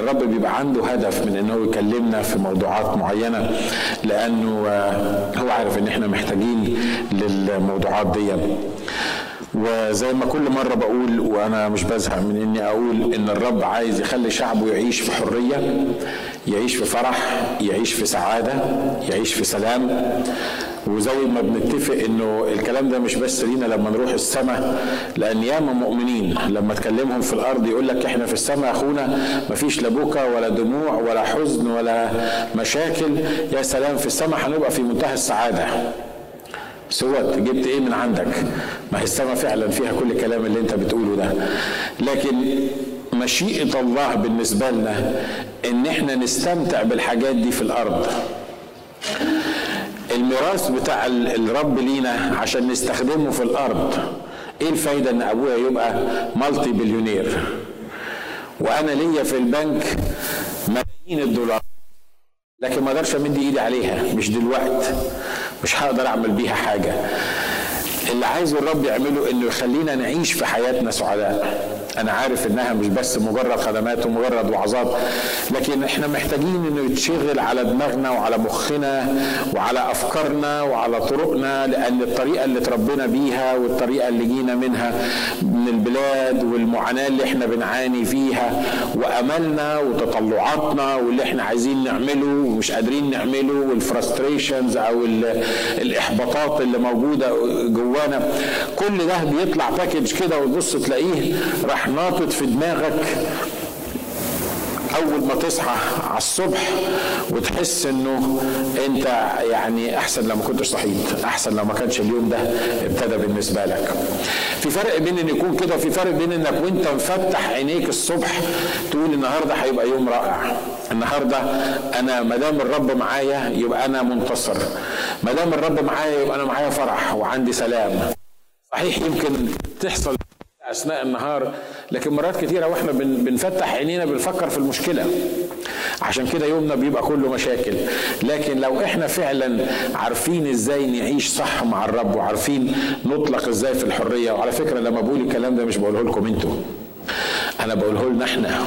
الرب بيبقى عنده هدف من انه يكلمنا في موضوعات معينة لأنه هو عارف إن إحنا محتاجين للموضوعات دي. وزي ما كل مرة بقول وأنا مش بزهق من إني أقول إن الرب عايز يخلي شعبه يعيش في حرية يعيش في فرح يعيش في سعادة يعيش في سلام. وزي ما بنتفق إنه الكلام ده مش بس لينا لما نروح السماء لأن ياما مؤمنين لما تكلمهم في الأرض يقول لك إحنا في السماء أخونا مفيش لا بكا ولا دموع ولا حزن ولا مشاكل. يا سلام في السماء هنبقى في منتهى السعادة. سوت جبت إيه من عندك؟ ما هي السماء فعلا فيها كل الكلام اللي أنت بتقوله ده. لكن مشيئة الله بالنسبة لنا إن إحنا نستمتع بالحاجات دي في الأرض. الميراث بتاع الرب لينا عشان نستخدمه في الأرض. إيه الفايدة إن أبويا يبقى مالتي بليونير؟ وأنا ليا في البنك ملايين الدولار لكن ما أقدرش أمد إيدي عليها مش دلوقتي مش هقدر أعمل بيها حاجة. اللي عايزه الرب يعمله إنه يخلينا نعيش في حياتنا سعداء. أنا عارف إنها مش بس مجرد خدمات ومجرد وعظات لكن إحنا محتاجين إنه يتشغل على دماغنا وعلى مخنا وعلى أفكارنا وعلى طرقنا لأن الطريقة اللي اتربينا بيها والطريقة اللي جينا منها من البلاد والمعاناة اللي إحنا بنعاني فيها وأملنا وتطلعاتنا واللي إحنا عايزين نعمله ومش قادرين نعمله وال frustrations أو الإحباطات اللي موجودة جوانا كل ده بيطلع package كده وتبص تلاقيه راح ناطط في دماغك أول ما تصحى على الصبح وتحس إنه أنت يعني أحسن لو ما كنتش صحيت أحسن لو ما كانش اليوم ده ابتدى بالنسبة لك. في فرق بين إن يكون كده وفي فرق بين إنك وأنت مفتح عينيك الصبح تقول النهارده هيبقى يوم رائع. النهارده أنا ما دام الرب معايا يبقى أنا منتصر. ما دام الرب معايا يبقى أنا معايا فرح وعندي سلام. صحيح يمكن تحصل أثناء النهار لكن مرات كتيره وإحنا بنفتح عينينا بنفكر في المشكلة. عشان كده يومنا بيبقى كله مشاكل. لكن لو إحنا فعلا عارفين إزاي نعيش صح مع الرب وعارفين نطلق إزاي في الحرية وعلى فكرة لما بقول الكلام ده مش بقوله لكم أنتوا. أنا بقوله لنا إحنا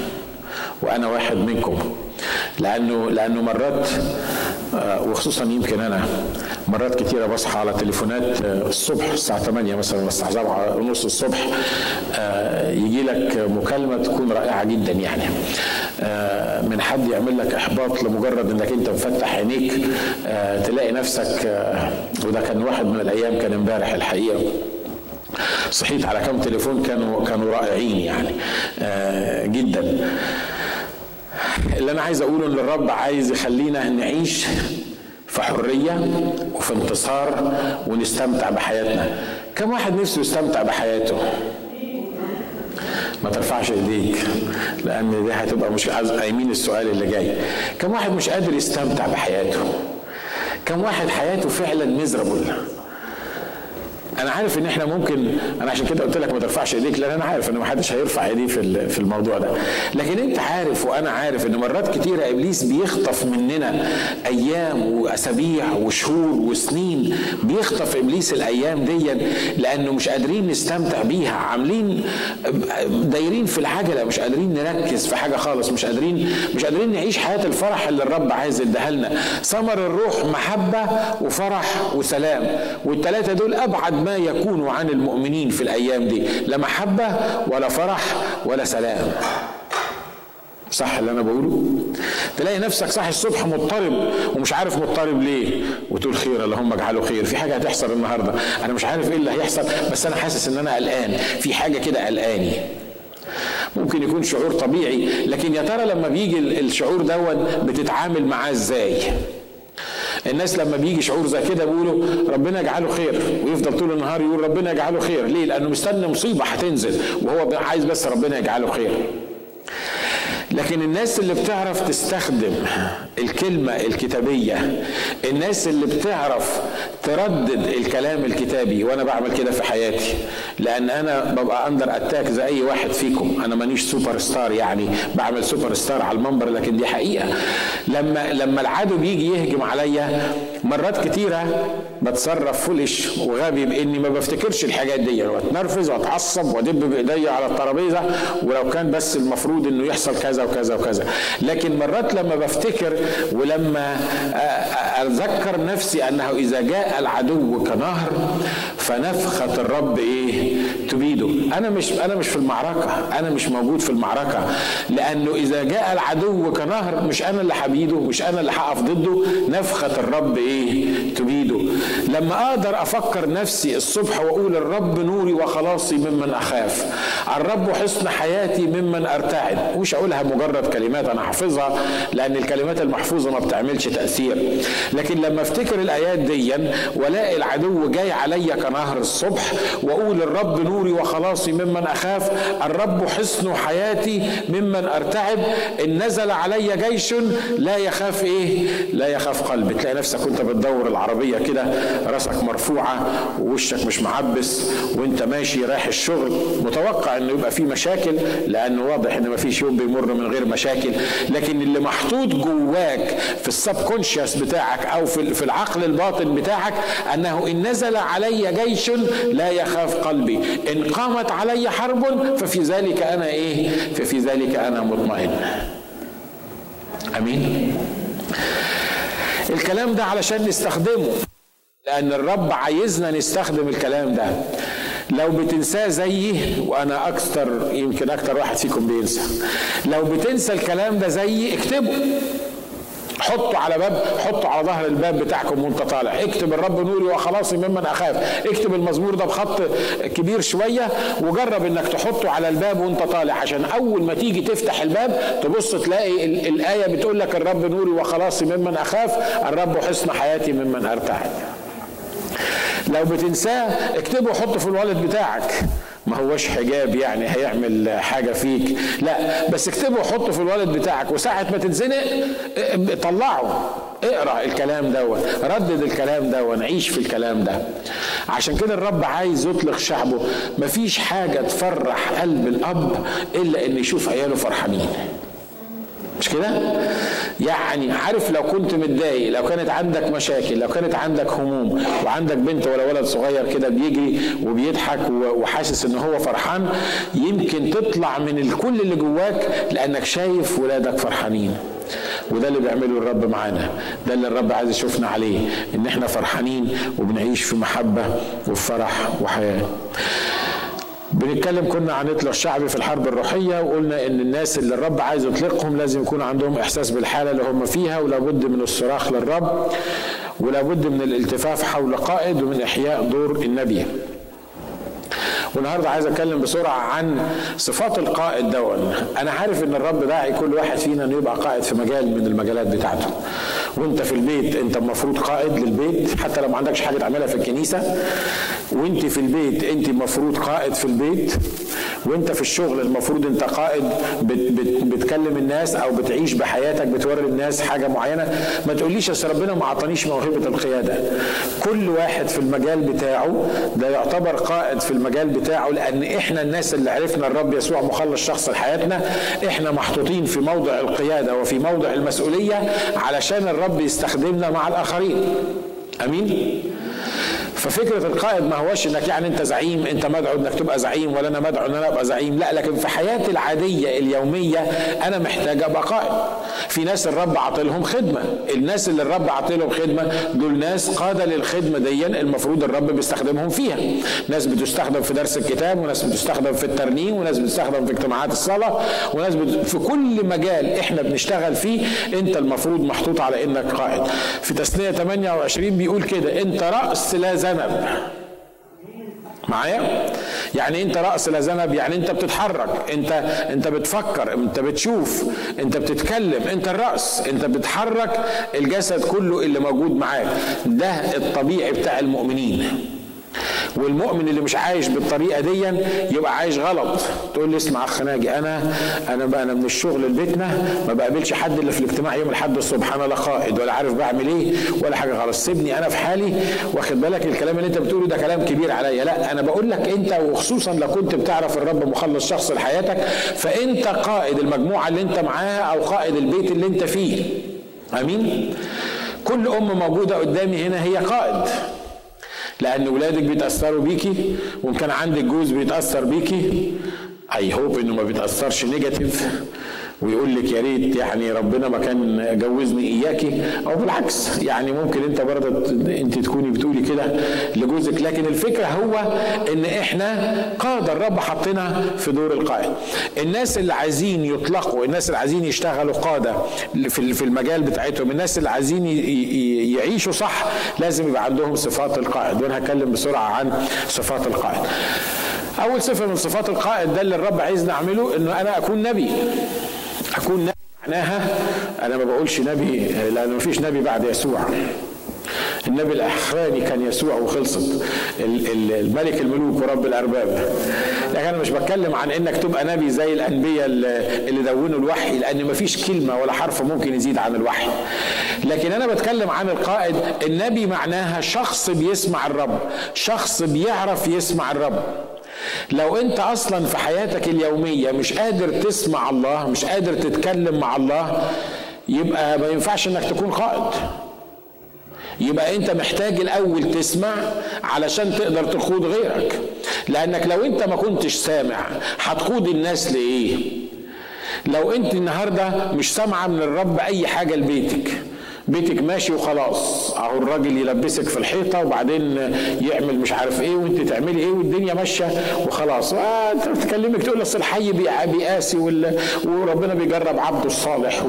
وأنا واحد منكم. لأنه لأنه مرات وخصوصا يمكن أنا مرات كتيرة بصحى على تليفونات الصبح الساعة 8 مثلا الساعة 7 ونص الصبح يجي لك مكالمة تكون رائعة جدا يعني. من حد يعمل لك إحباط لمجرد إنك أنت مفتح عينيك تلاقي نفسك وده كان واحد من الأيام كان إمبارح الحقيقة. صحيت على كم تليفون كانوا كانوا رائعين يعني جدا. اللي أنا عايز أقوله إن الرب عايز يخلينا نعيش في حرية وفي انتصار ونستمتع بحياتنا. كم واحد نفسه يستمتع بحياته؟ ما ترفعش ايديك لأن دي هتبقى مش قايمين السؤال اللي جاي. كم واحد مش قادر يستمتع بحياته؟ كم واحد حياته فعلا ميزرابل أنا عارف ان إحنا ممكن أنا عشان كده قلت لك ما ترفعش ايديك لأن أنا عارف ان ما حدش هيرفع ايديه في في الموضوع ده. لكن انت عارف وأنا عارف ان مرات كتيره ابليس بيخطف مننا أيام واسابيع وشهور وسنين بيخطف ابليس الأيام دي لأنه مش قادرين نستمتع بيها عاملين دايرين في العجلة مش قادرين نركز في حاجة خالص مش قادرين مش قادرين نعيش حياة الفرح اللي الرب عايز يديها لنا. ثمر الروح محبة وفرح وسلام والثلاثه دول أبعد ما يكون عن المؤمنين في الأيام دي لا محبة ولا فرح ولا سلام. صح اللي أنا بقوله؟ تلاقي نفسك صاحي الصبح مضطرب ومش عارف مضطرب ليه وتقول خير اللهم اجعله خير. في حاجة هتحصل النهارده. أنا مش عارف إيه اللي هيحصل بس أنا حاسس إن أنا قلقان. في حاجة كده قلقاني. ممكن يكون شعور طبيعي لكن يا ترى لما بيجي الشعور دون بتتعامل معاه إزاي؟ الناس لما بيجي شعور زي كده بيقولوا ربنا يجعله خير ويفضل طول النهار يقول ربنا يجعله خير. ليه؟ لأنه مستني مصيبة هتنزل وهو عايز بس ربنا يجعله خير. لكن الناس اللي بتعرف تستخدم الكلمة الكتابية الناس اللي بتعرف تردد الكلام الكتابي وأنا بعمل كده في حياتي لأن أنا ببقى under attack زي أي واحد فيكم. أنا مانيش سوبر ستار يعني بعمل سوبر ستار على المنبر لكن دي حقيقة. لما لما العدو بيجي يهجم عليا مرات كتيرة بتصرف flesh وغبي بإني ما بفتكرش الحاجات دي. واتنرفز واتعصب وادب بإيديا على الترابيزة ولو كان بس المفروض إنه يحصل كذا وكذا وكذا. لكن مرات لما بفتكر ولما أتذكر نفسي أنه إذا جاء العدو كنهر فنفخة الرب إيه؟ تبيده. أنا مش أنا مش في المعركة. أنا مش موجود في المعركة. لأنه إذا جاء العدو كنهر مش أنا اللي حبيده مش أنا اللي هقف ضده. نفخة الرب إيه تبيده لما أقدر أفكر نفسي الصبح وأقول الرب نوري وخلاصي ممن أخاف الرب حصن حياتي ممن أرتعد. مش اقولها مجرد كلمات أنا حافظها لأن الكلمات المحفوظة ما بتعملش تأثير. لكن لما أفتكر الآيات دي والاقي العدو جاي عليا كنهر الصبح وأقول الرب نوري وخلاصي ممن أخاف الرب حصن حياتي ممن ارتعب إن نزل علي جيش لا يخاف إيه؟ لا يخاف قلبي. تلاقي نفسك وانت بتدور العربية كده راسك مرفوعة ووشك مش معبس وانت ماشي رايح الشغل متوقع انه يبقى في مشاكل لأنه واضح إن مفيش يوم بيمر من غير مشاكل. لكن اللي محطوط جواك في السب كونشس بتاعك أو في في العقل الباطن بتاعك أنه إن نزل علي جيش لا يخاف قلبي. إن قامت علي حرب ففي ذلك أنا إيه؟ ففي ذلك أنا مطمئن. أمين؟ الكلام ده علشان نستخدمه. لأن الرب عايزنا نستخدم الكلام ده. لو بتنساه زيي وأنا أكثر يمكن أكثر واحد فيكم بينسى. لو بتنسى الكلام ده زيي اكتبه. حطه على باب حطه على ظهر الباب بتاعكم وانت طالع. اكتب الرب نوري وخلاصي ممن أخاف. اكتب المزمور ده بخط كبير شوية وجرب إنك تحطه على الباب وانت طالع. عشان أول ما تيجي تفتح الباب تبص تلاقي الآية بتقول لك الرب نوري وخلاصي ممن أخاف الرب حصن حياتي ممن ارتعد لو بتنساه اكتبه وحطه في الوالد بتاعك. ما هوش حجاب يعني هيعمل حاجة فيك. لا بس اكتبه وحطه في الوالد بتاعك وساعة ما تتزنق طلعه. اقرأ الكلام ده ردد الكلام ده ونعيش في الكلام ده. عشان كده الرب عايز يطلق شعبه. مفيش حاجة تفرح قلب الأب إلا إن يشوف عياله فرحانين. مش كده؟ يعني عارف لو كنت متضايق لو كانت عندك مشاكل لو كانت عندك هموم وعندك بنت ولا ولد صغير كده بيجري وبيضحك وحاسس إن هو فرحان يمكن تطلع من الكل اللي جواك لأنك شايف ولادك فرحانين. وده اللي بيعمله الرب معانا. ده اللي الرب عايز يشوفنا عليه إن إحنا فرحانين وبنعيش في محبة وفي فرح وحياة. بنتكلم كنا عن اطلاق الشعبي في الحرب الروحية وقلنا إن الناس اللي الرب عايز يطلقهم لازم يكون عندهم إحساس بالحالة اللي هم فيها ولابد من الصراخ للرب ولابد من الالتفاف حول قائد ومن إحياء دور النبي. والنهارده عايز اتكلم بسرعة عن صفات القائد دون. أنا عارف إن الرب داعي كل واحد فينا إنه يبقى قائد في مجال من المجالات بتاعته. وأنت في البيت أنت المفروض قائد للبيت حتى لو ما عندكش حاجة تعملها في الكنيسة. وأنت في البيت أنت المفروض قائد في البيت. وأنت في الشغل المفروض أنت قائد. بت بت بتكلم الناس أو بتعيش بحياتك بتوري الناس حاجة معينة. ما تقوليش أصل ربنا ما اعطانيش موهبة القيادة. كل واحد في المجال بتاعه ده يعتبر قائد في المجال بتاعه لأن إحنا الناس اللي عرفنا الرب يسوع مخلص شخص لحياتنا إحنا محطوطين في موضع القيادة وفي موضع المسؤولية علشان الرب يستخدمنا مع الآخرين. آمين؟ ففكرة القائد ما هوش إنك يعني أنت زعيم أنت مدعو إنك تبقى زعيم ولا أنا مدعو إن أنا أبقى زعيم لا لكن في حياتي العادية اليومية أنا محتاج أبقى قائد. في ناس الرب عاطلهم خدمة الناس اللي الرب عاطلهم خدمة دول ناس قادة للخدمة دي المفروض الرب بيستخدمهم فيها. ناس بتستخدم في درس الكتاب وناس بتستخدم في الترنيم وناس بتستخدم في اجتماعات الصلاة وناس بت... في كل مجال إحنا بنشتغل فيه أنت المفروض محطوط على إنك قائد. في تثنية 28 بيقول كده انت راس لا ذنب معايا؟ يعني انت رأس لا ذنب يعني انت بتتحرك انت انت بتفكر انت بتشوف انت بتتكلم انت الرأس انت بتحرك الجسد كله اللي موجود معاك. ده الطبيعي بتاع المؤمنين. والمؤمن اللي مش عايش بالطريقة دي يبقى عايش غلط. تقول لي اسمع أخ ناجي أنا أنا بقى أنا من الشغل لبيتنا ما بقابلش حد إلا في الاجتماع يوم الأحد الصبح أنا لا قائد ولا عارف بعمل إيه ولا حاجة خالص. سيبني أنا في حالي واخد بالك؟ الكلام اللي أنت بتقوله ده كلام كبير عليا. لا أنا بقول لك أنت وخصوصا لو كنت بتعرف الرب مخلص شخص لحياتك فأنت قائد المجموعة اللي أنت معاها أو قائد البيت اللي أنت فيه. آمين؟ كل ام موجودة قدامي هنا هي قائد. لأن ولادك بيتأثروا بيكي وإن كان عندك جوز بيتأثر بيكي. I hope إنه ما بيتأثرش negative ويقول لك يا ريت يعني ربنا ما كان جوزني إياكي أو بالعكس يعني ممكن أنت برضه أنت تكوني بتقولي كده لجوزك. لكن الفكرة هو إن إحنا قاده الرب حطنا في دور القائد. الناس اللي عايزين يطلقوا الناس اللي عايزين يشتغلوا قادة في المجال بتاعتهم الناس اللي عايزين يعيشوا صح لازم يبقى عندهم صفات القائد. وأنا هتكلم بسرعة عن صفات القائد. أول صفة من صفات القائد ده اللي الرب عايزني أعمله إنه أنا أكون نبي. اكون نبي معناها أنا ما بقولش نبي لأن ما فيش نبي بعد يسوع. النبي الاخراني كان يسوع وخلصت. الملك الملوك ورب الأرباب. لكن أنا مش بتكلم عن إنك تبقى نبي زي الأنبياء اللي دونوا الوحي لأن ما فيش كلمة ولا حرف ممكن يزيد عن الوحي. لكن أنا بتكلم عن القائد النبي معناها شخص بيسمع الرب شخص بيعرف يسمع الرب. لو انت أصلا في حياتك اليومية مش قادر تسمع الله مش قادر تتكلم مع الله يبقى ما ينفعش انك تكون قائد. يبقى انت محتاج الأول تسمع علشان تقدر تقود غيرك. لأنك لو انت ما كنتش سامع هتقود الناس لإيه؟ لو انت النهارده مش سامعة من الرب أي حاجة لبيتك. بيتك ماشي وخلاص. أهو الراجل يلبسك في الحيطة وبعدين يعمل مش عارف إيه وأنت تعملي إيه والدنيا ماشية وخلاص. آه أنت بتكلمك تقول أصل الحي بيقاسي وربنا بيجرب عبده الصالح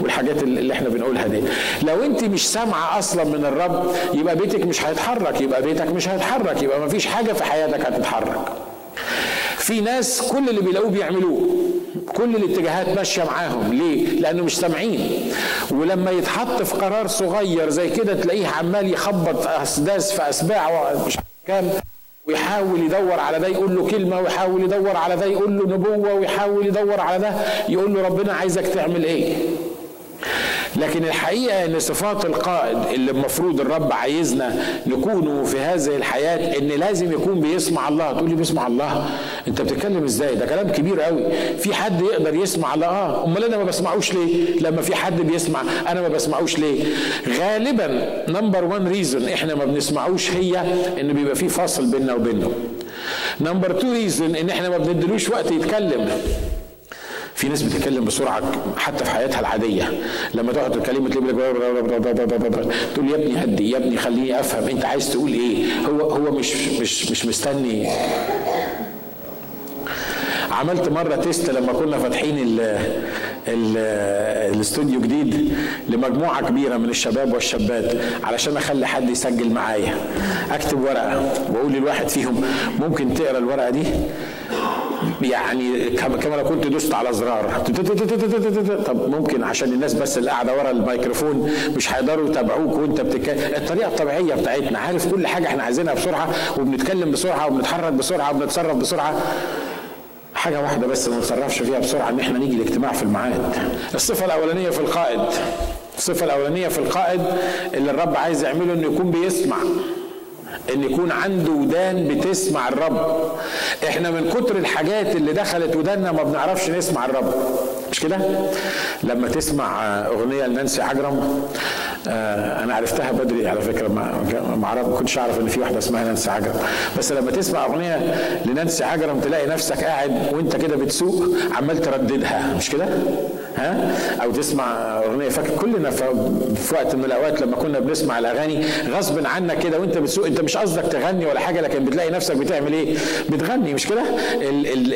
والحاجات اللي إحنا بنقولها دي. لو أنت مش سامعة أصلا من الرب يبقى بيتك مش هيتحرك يبقى بيتك مش هيتحرك يبقى ما فيش حاجة في حياتك هتتحرك. في ناس كل اللي بيلاقوه بيعملوه. كل الاتجاهات ماشية معاهم. ليه؟ لأنه مش سامعين ولما يتحط في قرار صغير زي كده تلاقيه عمال يخبط أسداس في أسباع مش كام ويحاول يدور على ده يقول له كلمة ويحاول يدور على ده يقول له نبوة ويحاول يدور على ده يقول له ربنا عايزك تعمل إيه؟ لكن الحقيقة إن صفات القائد اللي المفروض الرب عايزنا نكونوا في هذه الحياة إن لازم يكون بيسمع الله. تقول لي بيسمع الله؟ أنت بتتكلم إزاي؟ ده كلام كبير قوي في حد يقدر يسمع الله؟ آه. أمال أنا ما بسمعوش ليه؟ لما في حد بيسمع أنا ما بسمعوش ليه؟ غالبا number one reason إحنا ما بنسمعوش هي إن بيبقى في فاصل بيننا وبينه. number two reason إن إحنا ما بندلوش وقت يتكلم. في ناس بتتكلم بسرعة حتى في حياتها العادية. لما تقعد تتكلم تقول يا ابني هدي يا ابني خليني أفهم أنت عايز تقول إيه. هو هو مش مش مش مستني. عملت مرة test لما كنا فاتحين ال ال الاستوديو جديد لمجموعة كبيرة من الشباب والشابات علشان أخلي حد يسجل معايا. أكتب ورقة وأقول للواحد فيهم ممكن تقرأ الورقة دي؟ يعني كما لو كنت دوست على زرار طب ممكن عشان الناس بس اللي قاعدة ورا الميكروفون مش هيقدروا يتابعوك وانت بتتكلم الطريقة الطبيعية بتاعتنا عارف كل حاجة إحنا عايزينها بسرعة وبنتكلم بسرعة وبنتحرك بسرعة وبنتصرف بسرعة حاجة واحدة بس ما نتصرفش فيها بسرعة إن إحنا نيجي الاجتماع في الميعاد. الصفة الأولانية في القائد. الصفة الأولانية في القائد اللي الرب عايز يعمله إنه يكون بيسمع. ان يكون عنده ودان بتسمع الرب. إحنا من كتر الحاجات اللي دخلت وداننا ما بنعرفش نسمع الرب. مش كده؟ لما تسمع اغنية لنانسي عجرم آه أنا عرفتها بدري على فكرة ما كنتش أعرف إن في واحدة اسمها نانسي عجرم بس لما تسمع أغنية لنانسي عجرم تلاقي نفسك قاعد وأنت كده بتسوق عمال ترددها. مش كده؟ ها؟ أو تسمع أغنية. فاكر كلنا في وقت من الأوقات لما كنا بنسمع الأغاني غصب عنك كده وأنت بتسوق أنت مش قصدك تغني ولا حاجة لكن بتلاقي نفسك بتعمل إيه؟ بتغني مش كده؟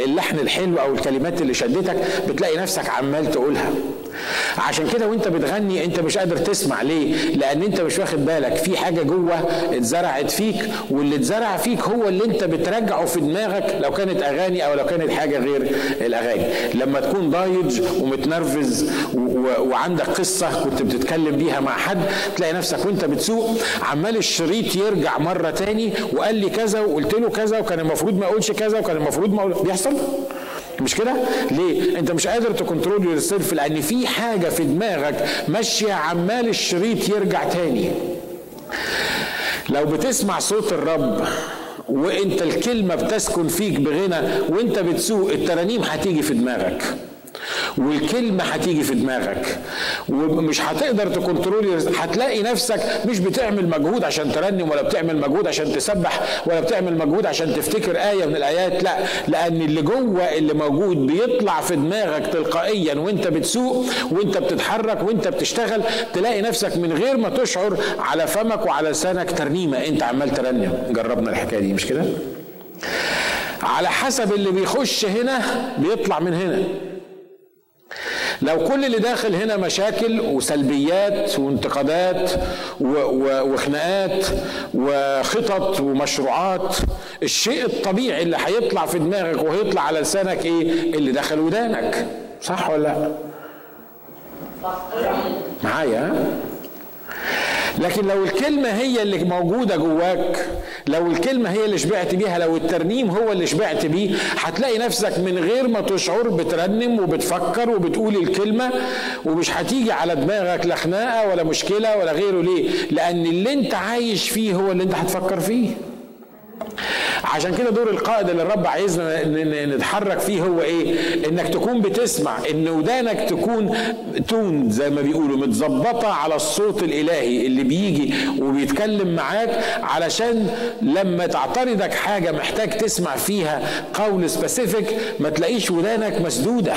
اللحن الحلو أو الكلمات اللي شدتك بتلاقي نفسك عمال تقولها. عشان كده وانت بتغني انت مش قادر تسمع ليه؟ لأن انت مش واخد بالك في حاجة جوه اتزرعت فيك واللي اتزرع فيك هو اللي انت بترجعه في دماغك لو كانت اغاني أو لو كانت حاجة غير الاغاني. لما تكون ضايج ومتنرفز وعندك قصة كنت بتتكلم بيها مع حد تلاقي نفسك وانت بتسوق عمال الشريط يرجع مرة تاني وقال لي كذا وقلت له كذا وكان المفروض ما اقولش كذا وكان المفروض ما أقول... بيحصل؟ مش كده؟ ليه؟ انت مش قادر ت control yourself لأن في حاجة في دماغك ماشية عمال الشريط يرجع تاني. لو بتسمع صوت الرب وانت الكلمة بتسكن فيك بغنى وانت بتسوق الترانيم هتيجي في دماغك. والكلمة هتيجي في دماغك. ومش هتقدر تكنترول هتلاقي نفسك مش بتعمل مجهود عشان ترنم ولا بتعمل مجهود عشان تسبح ولا بتعمل مجهود عشان تفتكر آية من الآيات لا. لأن اللي جوه اللي موجود بيطلع في دماغك تلقائيا وأنت بتسوق وأنت بتتحرك وأنت بتشتغل. تلاقي نفسك من غير ما تشعر على فمك وعلى لسانك ترنيمة. أنت عمال ترنم. جربنا الحكاية دي مش كده؟ على حسب اللي بيخش هنا بيطلع من هنا. لو كل اللي داخل هنا مشاكل وسلبيات وانتقادات وخناقات وخطط ومشروعات الشيء الطبيعي اللي هيطلع في دماغك وهيطلع على لسانك إيه؟ اللي دخل ودانك. صح ولا لا؟ معايا؟ لكن لو الكلمة هي اللي موجودة جواك لو الكلمة هي اللي شبعت بيها لو الترنيم هو اللي شبعت بيه هتلاقي نفسك من غير ما تشعر بترنم وبتفكر وبتقول الكلمة ومش هتيجي على دماغك لا خناقة ولا مشكلة ولا غيره. ليه؟ لأن اللي انت عايش فيه هو اللي انت هتفكر فيه. عشان كده دور القائد اللي الرب عايزنا نتحرك فيه هو إيه؟ إنك تكون بتسمع إن ودانك تكون تون زي ما بيقولوا متظبطة على الصوت الإلهي اللي بيجي وبيتكلم معاك علشان لما تعترضك حاجة محتاج تسمع فيها قول سبيسيفيك ما تلاقيش ودانك مسدودة.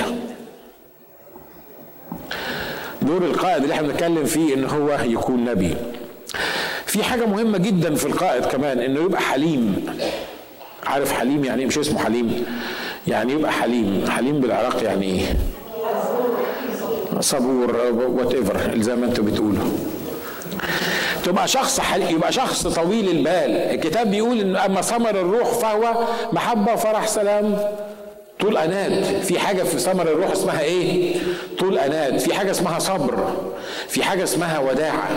دور القائد اللي إحنا بنتكلم فيه إن هو يكون نبي. في حاجة مهمة جدا في القائد كمان إنه يبقى حليم. عارف حليم يعني إيه؟ مش اسمه حليم. يعني يبقى حليم. حليم بالعراق يعني إيه صبور whatever زي ما أنتوا بتقولوا. تبقى شخص حليم يبقى شخص طويل البال. الكتاب بيقول إن أما ثمر الروح فهو محبة فرح سلام. طول أناة. في حاجة في ثمر الروح اسمها إيه؟ طول أناة. في حاجة اسمها صبر. في حاجة اسمها وداعه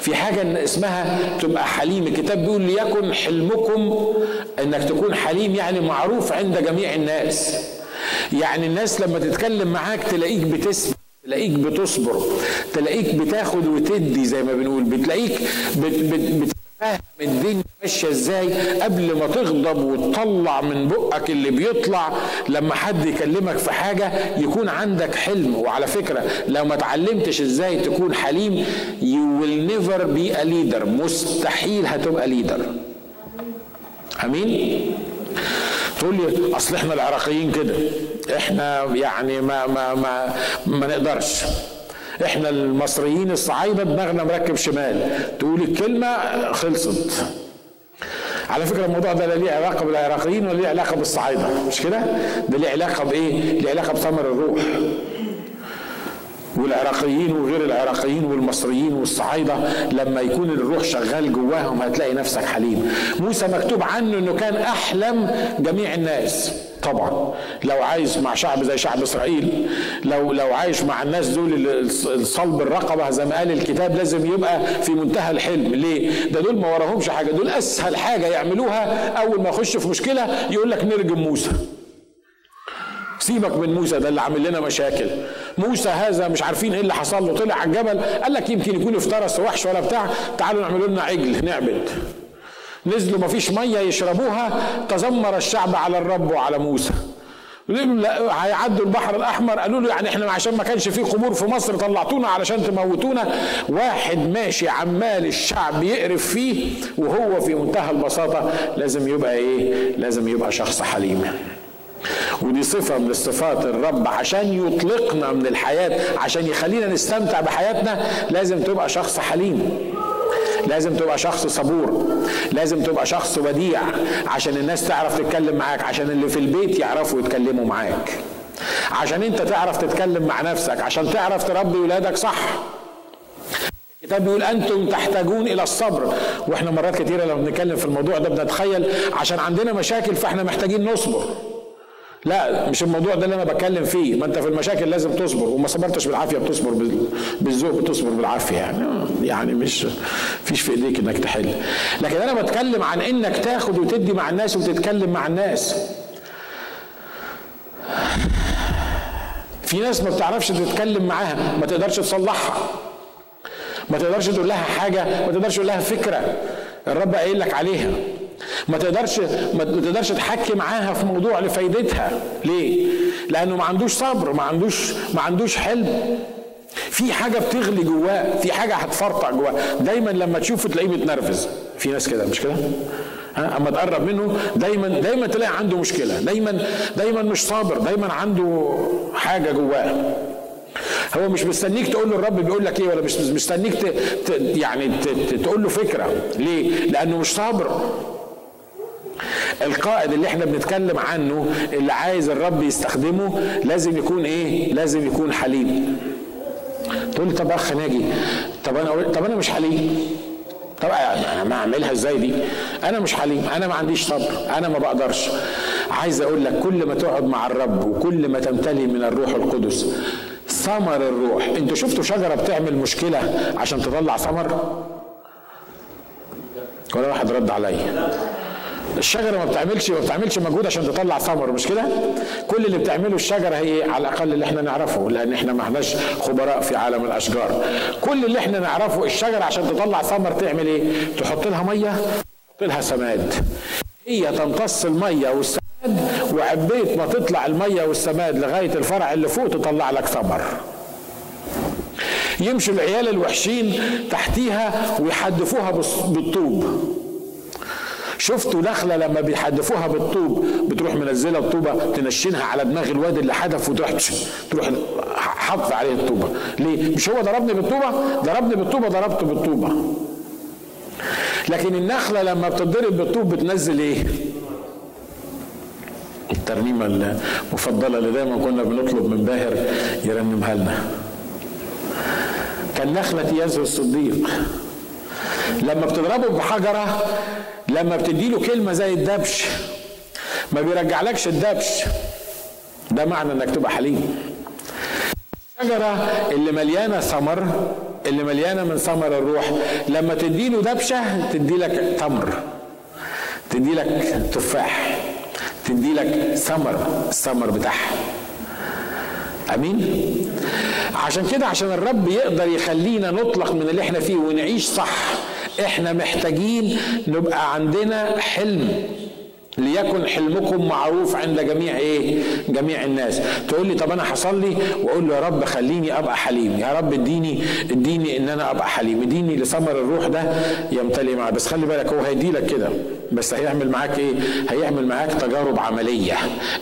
في حاجة اسمها تبقى حليم. الكتاب بيقول ليكن حلمكم إنك تكون حليم يعني معروف عند جميع الناس. يعني الناس لما تتكلم معاك تلاقيك بتسمع تلاقيك بتصبر تلاقيك بتاخد وتدي زي ما بنقول بتلاقيك بت بت بت فاهم الدنيا ماشية إزاي؟ قبل ما تغضب وتطلع من بقك اللي بيطلع لما حد يكلمك في حاجة يكون عندك حلم. وعلى فكرة لو ما اتعلمتش إزاي تكون حليم you will never be a leader. مستحيل هتبقى ليدر أمين؟ تقول لي أصل إحنا العراقيين كده. إحنا يعني ما ما ما ما نقدرش. إحنا المصريين الصعايدة دماغنا مركب شمال. تقول الكلمة خلصت. على فكرة الموضوع ده لا ليه علاقة بالعراقيين ولا ليه علاقة بالصعايدة. مش كده؟ ده ليه علاقة بإيه؟ ليه علاقة بثمر الروح. والعراقيين وغير العراقيين والمصريين والصعايدة لما يكون الروح شغال جواهم هتلاقي نفسك حليم. موسى مكتوب عنه إنه كان أحلم جميع الناس. طبعا. لو عايش مع شعب زي شعب إسرائيل لو لو عايش مع الناس دول الصلب الرقبة زي ما قال الكتاب لازم يبقى في منتهى الحلم. ليه؟ ده دول ما وراهمش حاجة. دول أسهل حاجة يعملوها أول ما يخش في مشكلة يقول لك نرجم موسى. سيبك من موسى ده اللي عامل لنا مشاكل. موسى هذا مش عارفين إيه اللي حصل له. طلع على الجبل قال لك يمكن يكون افترس وحش ولا بتاع. تعالوا نعملوا لنا عجل نعبد. نزلوا ما فيش مية يشربوها تذمر الشعب على الرب وعلى موسى. هيعدوا البحر الأحمر قالوا له يعني إحنا عشان ما كانش في قبور في مصر طلعتونا علشان تموتونا. واحد ماشي عمال الشعب يقرف فيه وهو في منتهى البساطة لازم يبقى إيه؟ لازم يبقى شخص حليم. ودي صفة من صفات الرب عشان يطلقنا من الحياة عشان يخلينا نستمتع بحياتنا لازم تبقى شخص حليم. لازم تبقى شخص صبور لازم تبقى شخص وديع عشان الناس تعرف تتكلم معاك عشان اللي في البيت يعرفوا يتكلموا معاك. عشان انت تعرف تتكلم مع نفسك عشان تعرف تربي ولادك صح. الكتاب بيقول أنتم تحتاجون إلى الصبر. وإحنا مرات كتيرة لما بنتكلم في الموضوع ده بنتخيل عشان عندنا مشاكل فاحنا محتاجين نصبر. لا مش الموضوع ده اللي أنا بتكلم فيه. ما انت في المشاكل لازم تصبر. وما صبرتش بالعافية بتصبر بالذوق بتصبر بالعافية يعني. يعني مش فيش في ايديك انك تحل. لكن أنا بتكلم عن انك تاخد وتدي مع الناس وتتكلم مع الناس. في ناس ما بتعرفش تتكلم معاها ما تقدرش تصلحها. ما تقدرش تقول لها حاجة ما تقدرش تقول لها فكرة الرب قايل لك عليها. ما تقدرش ما تقدرش تحكي معاها في موضوع لفايدتها. ليه؟ لأنه ما عندوش صبر ما عندوش ما عندوش حلم. في حاجة بتغلي جواه في حاجة هتفرطع جواه. دايما لما تشوفه تلاقيه متنرفز في ناس كده مش كده؟ ها؟ أما تقرب منه دايما دايما تلاقي عنده مشكلة. دايما دايما مش صابر. دايما عنده حاجة جواه. هو مش مستنيك تقول له الرب بيقول لك إيه ولا مش مستنيك. يعني. تقول له فكرة. ليه؟ لأنه مش صابر. القائد اللي إحنا بنتكلم عنه اللي عايز الرب يستخدمه لازم يكون إيه؟ لازم يكون حليم. تقول لي طب أخ ناجي طب أنا طب أنا مش حليم طب أنا ما أعملها إزاي دي؟ أنا مش حليم أنا ما عنديش صبر أنا ما بقدرش. عايز أقول لك كل ما تقعد مع الرب وكل ما تمتلي من الروح القدس ثمر الروح. أنتوا شفتوا شجرة بتعمل مشكلة عشان تطلع ثمر؟ ولا واحد رد عليا. الشجرة ما بتعملش ما بتعملش مجهود عشان تطلع ثمر مش كده؟ كل اللي بتعمله الشجرة هي على الأقل اللي إحنا نعرفه لأن إحنا ما احناش خبراء في عالم الأشجار. كل اللي إحنا نعرفه الشجرة عشان تطلع ثمر تعمل إيه؟ تحط لها مية تحط لها سماد. هي تمتص المية والسماد وعبيت ما تطلع المية والسماد لغاية الفرع اللي فوق تطلع لك ثمر. يمشي العيال الوحشين تحتيها ويحدفوها بالطوب. شفتوا نخلة لما بيحدفوها بالطوب بتروح منزلة الطوبة تنشنها على دماغ الواد اللي حدف وتروح تروح حط عليه الطوبة ليه؟ مش هو ضربني بالطوبة؟ ضربني بالطوبة ضربته بالطوبة لكن النخلة لما بتضرب بالطوب بتنزل إيه؟ الترنيمة المفضلة اللي دايما كنا بنطلب من باهر يرنمها لنا كالنخلة يزهو الصديق لما بتضربه بحجرة لما بتدي له كلمة زي الدبش ما بيرجعلكش الدبش. ده معنى إنك تبقى حليم. الشجرة اللي مليانة ثمر اللي مليانة من ثمر الروح لما تدي له دبشة تدي لك تمر تدي لك تفاح تدي لك ثمر الثمر بتاعها. أمين؟ عشان كده عشان الرب يقدر يخلينا نطلق من اللي إحنا فيه ونعيش صح إحنا محتاجين نبقى عندنا حلم. ليكن حلمكم معروف عند جميع إيه؟ جميع الناس. تقول لي طب أنا حصل لي؟ وأقول له يا رب خليني أبقى حليم. يا رب اديني اديني إن أنا أبقى حليم. اديني لثمر الروح ده يمتلئ معي بس خلي بالك هو هيدي لك كده. بس هيعمل معاك إيه؟ هيعمل معاك تجارب عملية.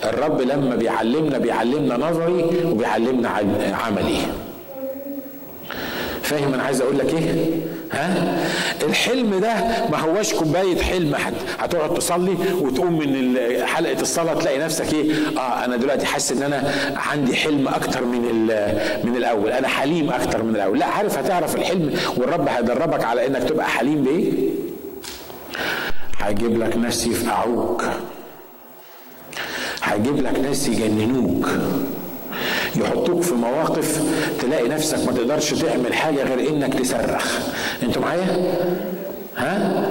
الرب لما بيعلمنا بيعلمنا نظري وبيعلمنا عملي. فاهم أنا عايز أقول لك إيه؟ ها؟ الحلم ده ما هواش كوباية حلم حد. هتقعد تصلي وتقوم من حلقة الصلاة تلاقي نفسك إيه؟ آه أنا دلوقتي حاسس إن أنا عندي حلم أكتر من من الأول. أنا حليم أكتر من الأول. لا عارف هتعرف الحلم والرب هيدربك على إنك تبقى حليم بإيه؟ هيجيب لك ناس يفقعوك. هيجيب لك ناس يجننوك. يحطوك في مواقف تلاقي نفسك ما تقدرش تعمل حاجة غير إنك تصرخ. أنتوا معايا؟ ها؟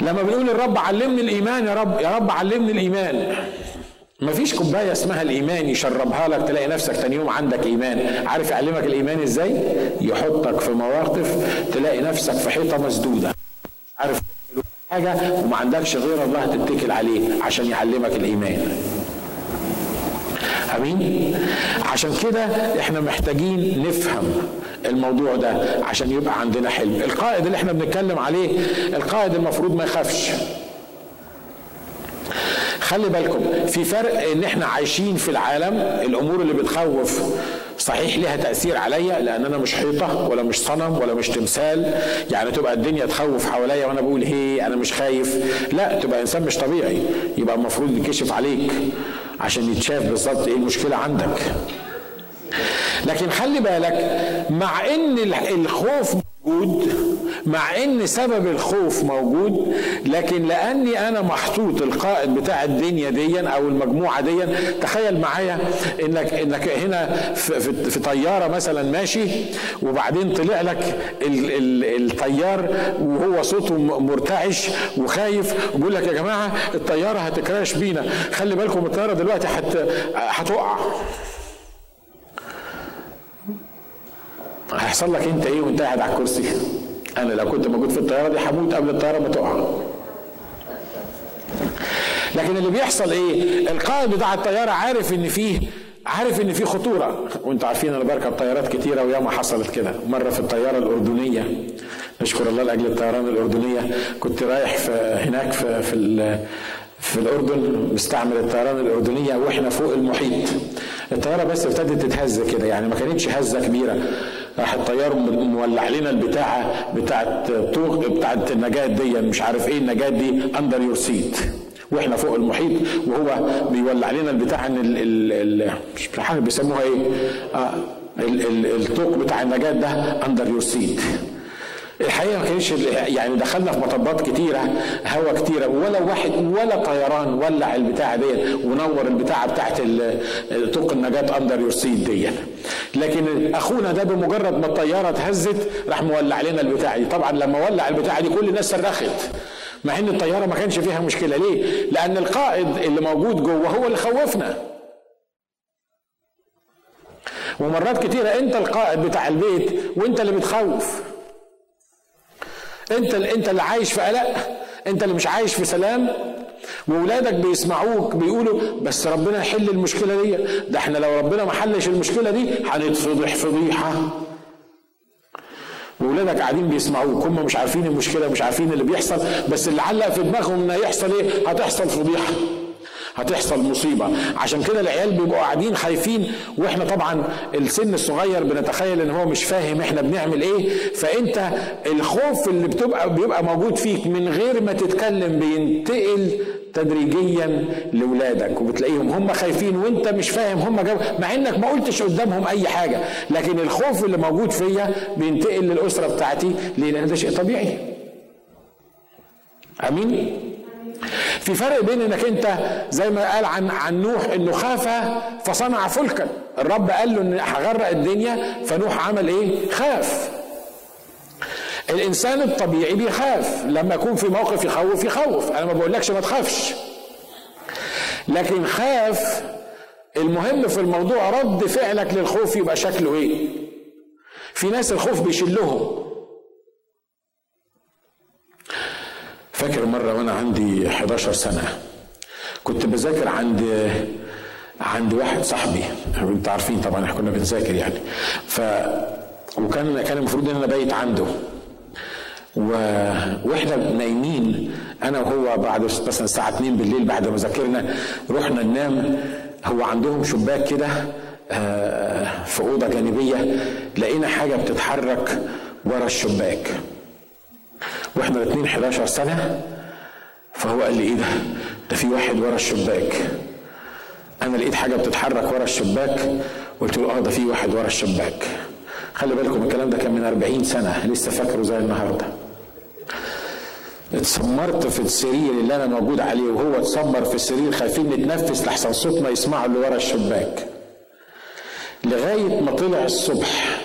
لما بنقول الرب علمني الإيمان يا رب يا رب علمني الإيمان. مفيش كوباية اسمها الإيمان يشربها لك تلاقي نفسك تاني يوم عندك إيمان. عارف يعلمك الإيمان إزاي؟ يحطك في مواقف تلاقي نفسك في حيطة مسدودة. عارف؟ حاجة وما عندكش غير الله تتكل عليه عشان يعلمك الإيمان. امين عشان كده إحنا محتاجين نفهم الموضوع ده عشان يبقى عندنا حلم. القائد اللي إحنا بنتكلم عليه القائد المفروض ما يخافش. خلي بالكم في فرق ان إحنا عايشين في العالم الأمور اللي بتخوف صحيح ليها تأثير عليا لأن أنا مش حيطة ولا مش صنم ولا مش تمثال. يعني تبقى الدنيا تخوف حواليا وأنا بقول هي أنا مش خايف. لا تبقى إنسان مش طبيعي. يبقى المفروض يكشف عليك. عشان يتشاف بالظبط إيه المشكلة عندك. لكن خلي بالك مع ان الخوف موجود مع إن سبب الخوف موجود لكن لأني أنا محطوط القائد بتاع الدنيا دي أو المجموعة دي تخيل معايا إنك إنك هنا في, في, في طيارة مثلا ماشي وبعدين طلع لك ال ال الطيار وهو صوته مرتعش وخايف وبيقول لك يا جماعة الطيارة هتكراش بينا خلي بالكم الطيارة دلوقتي هتقع. هيحصل لك أنت إيه وأنت قاعد على الكرسي؟ أنا لو كنت موجود في الطيارة دي هموت قبل الطيارة ما تقع. لكن اللي بيحصل إيه؟ القائد بتاع الطيارة عارف إن فيه عارف إن في خطورة. وأنتوا عارفين أنا بركب طيارات كتيرة وياما حصلت كده. مرة في الطيارة الأردنية نشكر الله لأجل الطيران الأردنية كنت رايح في هناك في في في الأردن مستعمل الطيران الأردنية وإحنا فوق المحيط. الطيارة بس ابتدت تتهز كده يعني ما كانتش هزة كبيرة. راح الطيار مولع لنا البتاعة بتاعت طوق بتاعت النجاة دي مش عارف إيه النجاة دي under your seat وإحنا فوق المحيط وهو بيولع لنا البتاع ان ال ال عارف بيسموها إيه؟ آه الطوق بتاع النجاة ده under your seat الحقيقة ما كانش يعني دخلنا في مطبات كتيرة هوا كتيرة ولا واحد ولا طيران ولع البتاعة دي ونور البتاعة بتاعت طوق النجاة under your seat دي لكن أخونا ده بمجرد ما الطيارة اتهزت راح مولع لنا البتاعة دي. طبعا لما ولع البتاعة دي كل الناس صرخت مع إن الطيارة ما كانش فيها مشكلة. ليه؟ لأن القائد اللي موجود جوه هو اللي خوفنا. ومرات كتيرة أنت القائد بتاع البيت وأنت اللي بتخوف. انت انت اللي عايش في قلق انت اللي مش عايش في سلام. واولادك بيسمعوك بيقولوا بس ربنا يحل المشكلة دي. ده إحنا لو ربنا ما حلش المشكلة دي هنتفضح فضيحة. واولادك قاعدين بيسمعوك هم مش عارفين المشكلة مش عارفين اللي بيحصل بس اللي علق في دماغهم ان يحصل إيه؟ هتحصل فضيحة. هتحصل مصيبة. عشان كده العيال بيبقوا قاعدين خايفين وإحنا طبعا السن الصغير بنتخيل إن هو مش فاهم إحنا بنعمل إيه. فأنت الخوف اللي بتبقى بيبقى موجود فيك من غير ما تتكلم بينتقل تدريجيا لاولادك وبتلاقيهم هم خايفين وأنت مش فاهم هم جو مع إنك ما قلتش قدامهم أي حاجة. لكن الخوف اللي موجود فيا بينتقل للأسرة بتاعتي ليه لأن ده شيء طبيعي. آمين؟ في فرق بين إنك أنت زي ما قال عن عن نوح إنه خاف فصنع فلكا. الرب قال له إن هغرق الدنيا فنوح عمل إيه؟ خاف. الإنسان الطبيعي بيخاف. لما يكون في موقف يخوف يخوف. أنا ما بقولكش ما تخافش. لكن خاف المهم في الموضوع رد فعلك للخوف يبقى شكله إيه؟ في ناس الخوف بيشلهم. فاكر مرة وأنا عندي 11 سنة كنت بذاكر عند عند واحد صاحبي أنتوا عارفين طبعا إحنا كنا بنذاكر يعني. ف وكان كان المفروض إن أنا بايت عنده. و... وإحنا نايمين أنا وهو بعد مثلا الساعة 2 بالليل بعد ما ذاكرنا رحنا ننام. هو عندهم شباك كده في أوضة جانبية لقينا حاجة بتتحرك ورا الشباك. وإحنا الاثنين 11 سنة فهو قال لي إيه ده؟ ده في واحد ورا الشباك. أنا لقيت حاجة بتتحرك ورا الشباك قلت له آه ده في واحد ورا الشباك. خلي بالكم الكلام ده كان من 40 سنة لسه فاكره زي النهارده. اتسمرت في السرير اللي أنا موجود عليه وهو اتسمر في السرير خايفين نتنفس لحسن صوتنا يسمعوا اللي ورا الشباك. لغاية ما طلع الصبح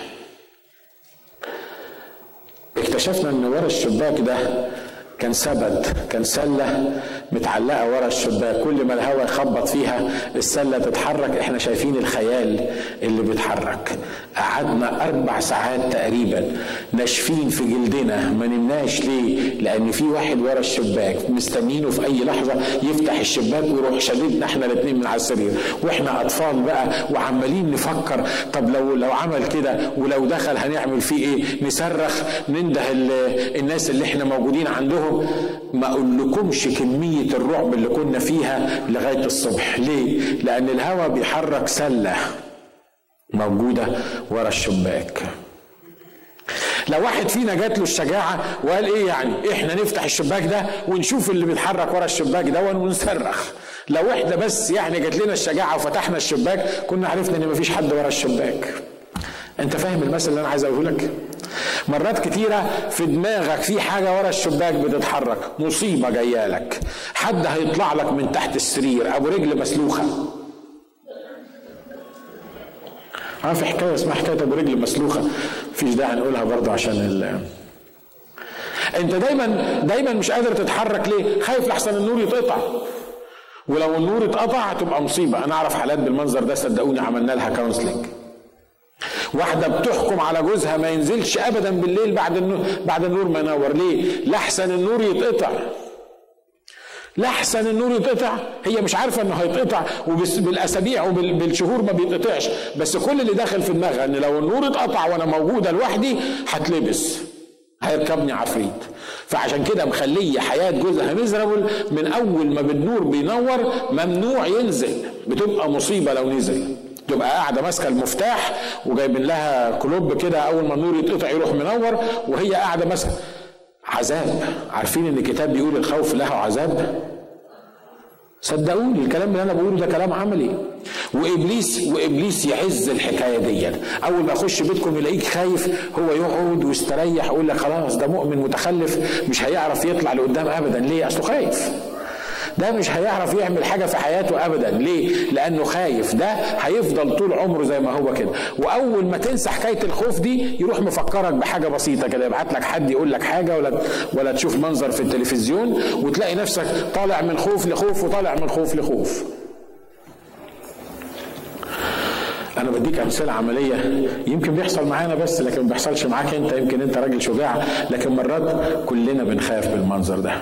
اكتشفنا إن ورا الشباك ده كان سبت كان سلة متعلقة ورا الشباك. كل ما الهواء يخبط فيها السلة تتحرك. إحنا شايفين الخيال اللي بيتحرك. قعدنا أربع ساعات تقريبا ناشفين في جلدنا. ما نمناش ليه؟ لأن في واحد ورا الشباك مستنينه في أي لحظة يفتح الشباك ويروح شددنا إحنا الاتنين من على السرير. وإحنا أطفال بقى وعمالين نفكر طب لو لو عمل كده ولو دخل هنعمل فيه إيه؟ نصرخ ننده الناس اللي إحنا موجودين عندهم. ما أقولكمش كمية الرعب اللي كنا فيها لغاية الصبح. ليه؟ لأن الهواء بيحرك سلة موجودة ورا الشباك. لو واحد فينا جات له الشجاعة وقال إيه يعني؟ إحنا نفتح الشباك ده ونشوف اللي بيتحرك ورا الشباك ده ونصرخ. لو إحنا بس يعني جات لنا الشجاعة وفتحنا الشباك كنا عرفنا إن مفيش حد ورا الشباك. أنت فاهم المثل اللي أنا عايز أقوله لك؟ مرات كتيرة في دماغك في حاجة ورا الشباك بتتحرك. مصيبة جاية لك. حد هيطلع لك من تحت السرير. أبو رجل مسلوخة. في حكاية اسمها حكاية أبو رجل مسلوخة؟ مفيش داعي نقولها برضه عشان ال أنت دايما دايما مش قادر تتحرك ليه؟ خايف لحسن النور يتقطع. ولو النور اتقطع هتبقى مصيبة. أنا أعرف حالات بالمنظر ده صدقوني عملنا لها كونسلنج واحدة بتحكم على جوزها ما ينزلش ابدا بالليل بعد النور بعد النور ما ينور. ليه؟ لحسن النور يتقطع. لحسن النور يتقطع. هي مش عارفة إنه هيتقطع وبالاسابيع وبالشهور ما بيتقطعش. بس كل اللي داخل في دماغها إن لو النور اتقطع وأنا موجودة لوحدي هتلبس. هيركبني عفريت. فعشان كده مخلية حياة جوزها ميزرابل من أول ما بالنور بينور ممنوع ينزل. بتبقى مصيبة لو نزل. تبقى قاعدة ماسكة المفتاح وجايبين لها كلوب كده أول ما النور يتقطع يروح منور وهي قاعدة ماسكة. عذاب. عارفين إن الكتاب بيقول الخوف له عذاب؟ صدقوني الكلام اللي أنا بقوله ده كلام عملي. وإبليس وإبليس يعز الحكاية دي أول ما يخش بيتكم يلاقيك خايف هو يقعد ويستريح يقول لك خلاص ده مؤمن متخلف مش هيعرف يطلع لقدام ابدا. ليه؟ أصله خايف. ده مش هيعرف يعمل حاجة في حياته ابدا. ليه؟ لأنه خايف. ده هيفضل طول عمره زي ما هو كده. وأول ما تنسى حكاية الخوف دي يروح مفكرك بحاجة بسيطة كده. يبعت لك حد يقول لك حاجة ولا ولا تشوف منظر في التلفزيون وتلاقي نفسك طالع من خوف لخوف وطالع من خوف لخوف. أنا بديك أمثلة عملية. يمكن بيحصل معانا بس لكن ما بيحصلش معاك أنت. يمكن أنت راجل شجاع. لكن مرات كلنا بنخاف بالمنظر ده.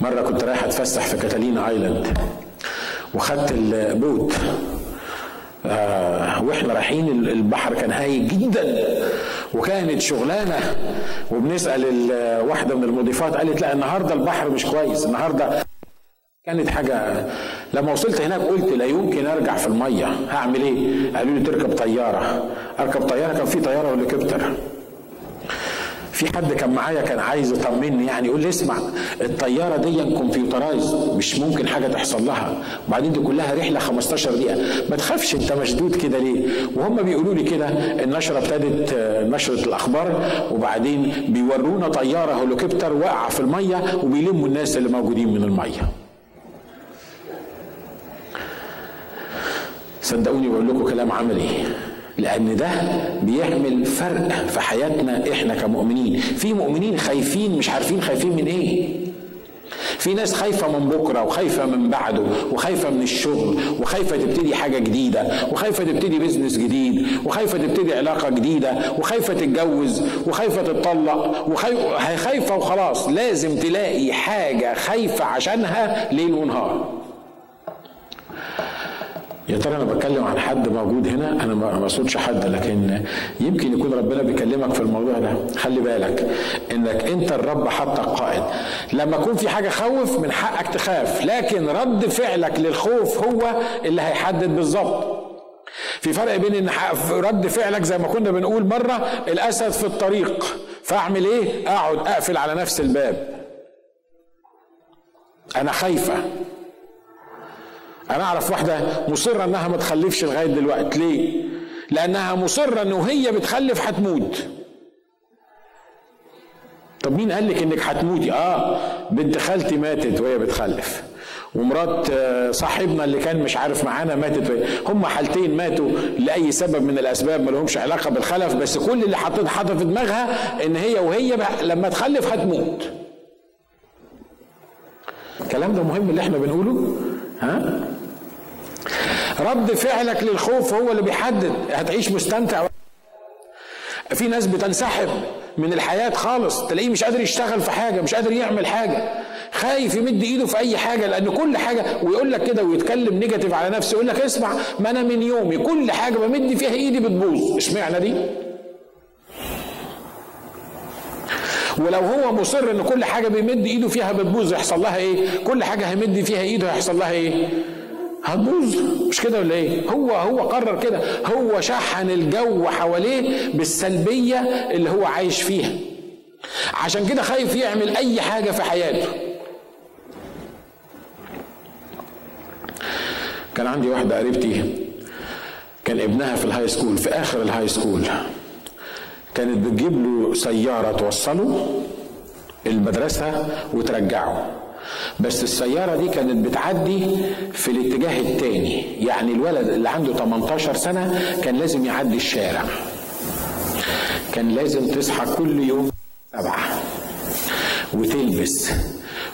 مرة كنت رايح أتفسح في كاتالينا Island وخدت ال boat. آه وإحنا رايحين البحر كان هايج جدا وكانت شغلانة. وبنسأل واحدة من المضيفات قالت لا النهارده البحر مش كويس النهارده كانت حاجة. لما وصلت هناك قلت لا يمكن أرجع في المية. هعمل إيه؟ قالوا لي تركب طيارة. أركب طيارة كان في طيارة هليكوبتر في حد كان معايا كان عايز يطمني يعني يقول لي اسمع الطيارة دي كمبيوترايز مش ممكن حاجة تحصل لها. وبعدين دي كلها رحلة 15 دقيقة. ما تخافش انت مشدود كده ليه؟ وهم بيقولوا لي كده النشرة ابتدت نشرة الأخبار وبعدين بيورونا طيارة هليكوبتر واقعة في المية وبيلموا الناس اللي موجودين من المية. صدقوني بقول لكم كلام عملي. لأن ده بيعمل فرق في حياتنا إحنا كمؤمنين. في مؤمنين خايفين مش عارفين خايفين من إيه. في ناس خايفة من بكرة وخايفة من بعده وخايفة من الشغل وخايفة تبتدي حاجة جديدة وخايفة تبتدي بيزنس جديد وخايفة تبتدي علاقة جديدة وخايفة تتجوز وخايفة تتطلق وخايفة وخلاص. لازم تلاقي حاجة خايفة عشانها ليل ونهار. يا ترى أنا بتكلم عن حد موجود هنا؟ أنا ما أقصدش حد لكن يمكن يكون ربنا بيكلمك في الموضوع ده. خلي بالك إنك أنت الرب حطك قائد. لما يكون في حاجة خوف من حقك تخاف لكن رد فعلك للخوف هو اللي هيحدد بالظبط. في فرق بين إن رد فعلك زي ما كنا بنقول مرة الأسد في الطريق. فأعمل إيه؟ أقعد أقفل على نفس الباب. أنا خايفة. أنا أعرف واحدة مصرة إنها ما تخلفش لغاية دلوقتي. ليه؟ لأنها مصرة إنه هي بتخلف هتموت طب مين قال لك إنك هتموتي آه بنت خالتي ماتت وهي بتخلف. ومرات صاحبنا اللي كان مش عارف معانا ماتت هم حالتين ماتوا لأي سبب من الأسباب ما لهمش علاقة بالخلف. بس كل اللي حاطط حاطط في دماغها إن هي وهي لما تخلف هتموت الكلام ده مهم اللي إحنا بنقوله؟ ها؟ رد فعلك للخوف هو اللي بيحدد هتعيش مستمتع في ناس بتنسحب من الحياة خالص تلاقيه مش قادر يشتغل في حاجة مش قادر يعمل حاجة. خايف يمد ايده في اي حاجة لأن كل حاجة ويقول لك كده ويتكلم نيجاتيف على نفسه يقول لك اسمع ما أنا من يومي كل حاجة بمد فيها ايدي بتبوظ. اشمعنى دي؟ ولو هو مصر إن كل حاجة بيمد ايده فيها بتبوظ يحصل لها إيه؟ كل حاجة هيمد فيها ايده هيحصل لها إيه؟ هتبوظ. مش كده ولا إيه؟ هو هو قرر كده. هو شحن الجو حواليه بالسلبية اللي هو عايش فيها. عشان كده خايف يعمل أي حاجة في حياته. كان عندي واحدة قريبتي كان ابنها في ال high school في آخر ال high school كانت بتجيب له سيارة توصله المدرسة وترجعه. بس السيارة دي كانت بتعدي في الاتجاه التاني. يعني الولد اللي عنده 18 سنة كان لازم يعدي الشارع. كان لازم تصحى كل يوم سبعة وتلبس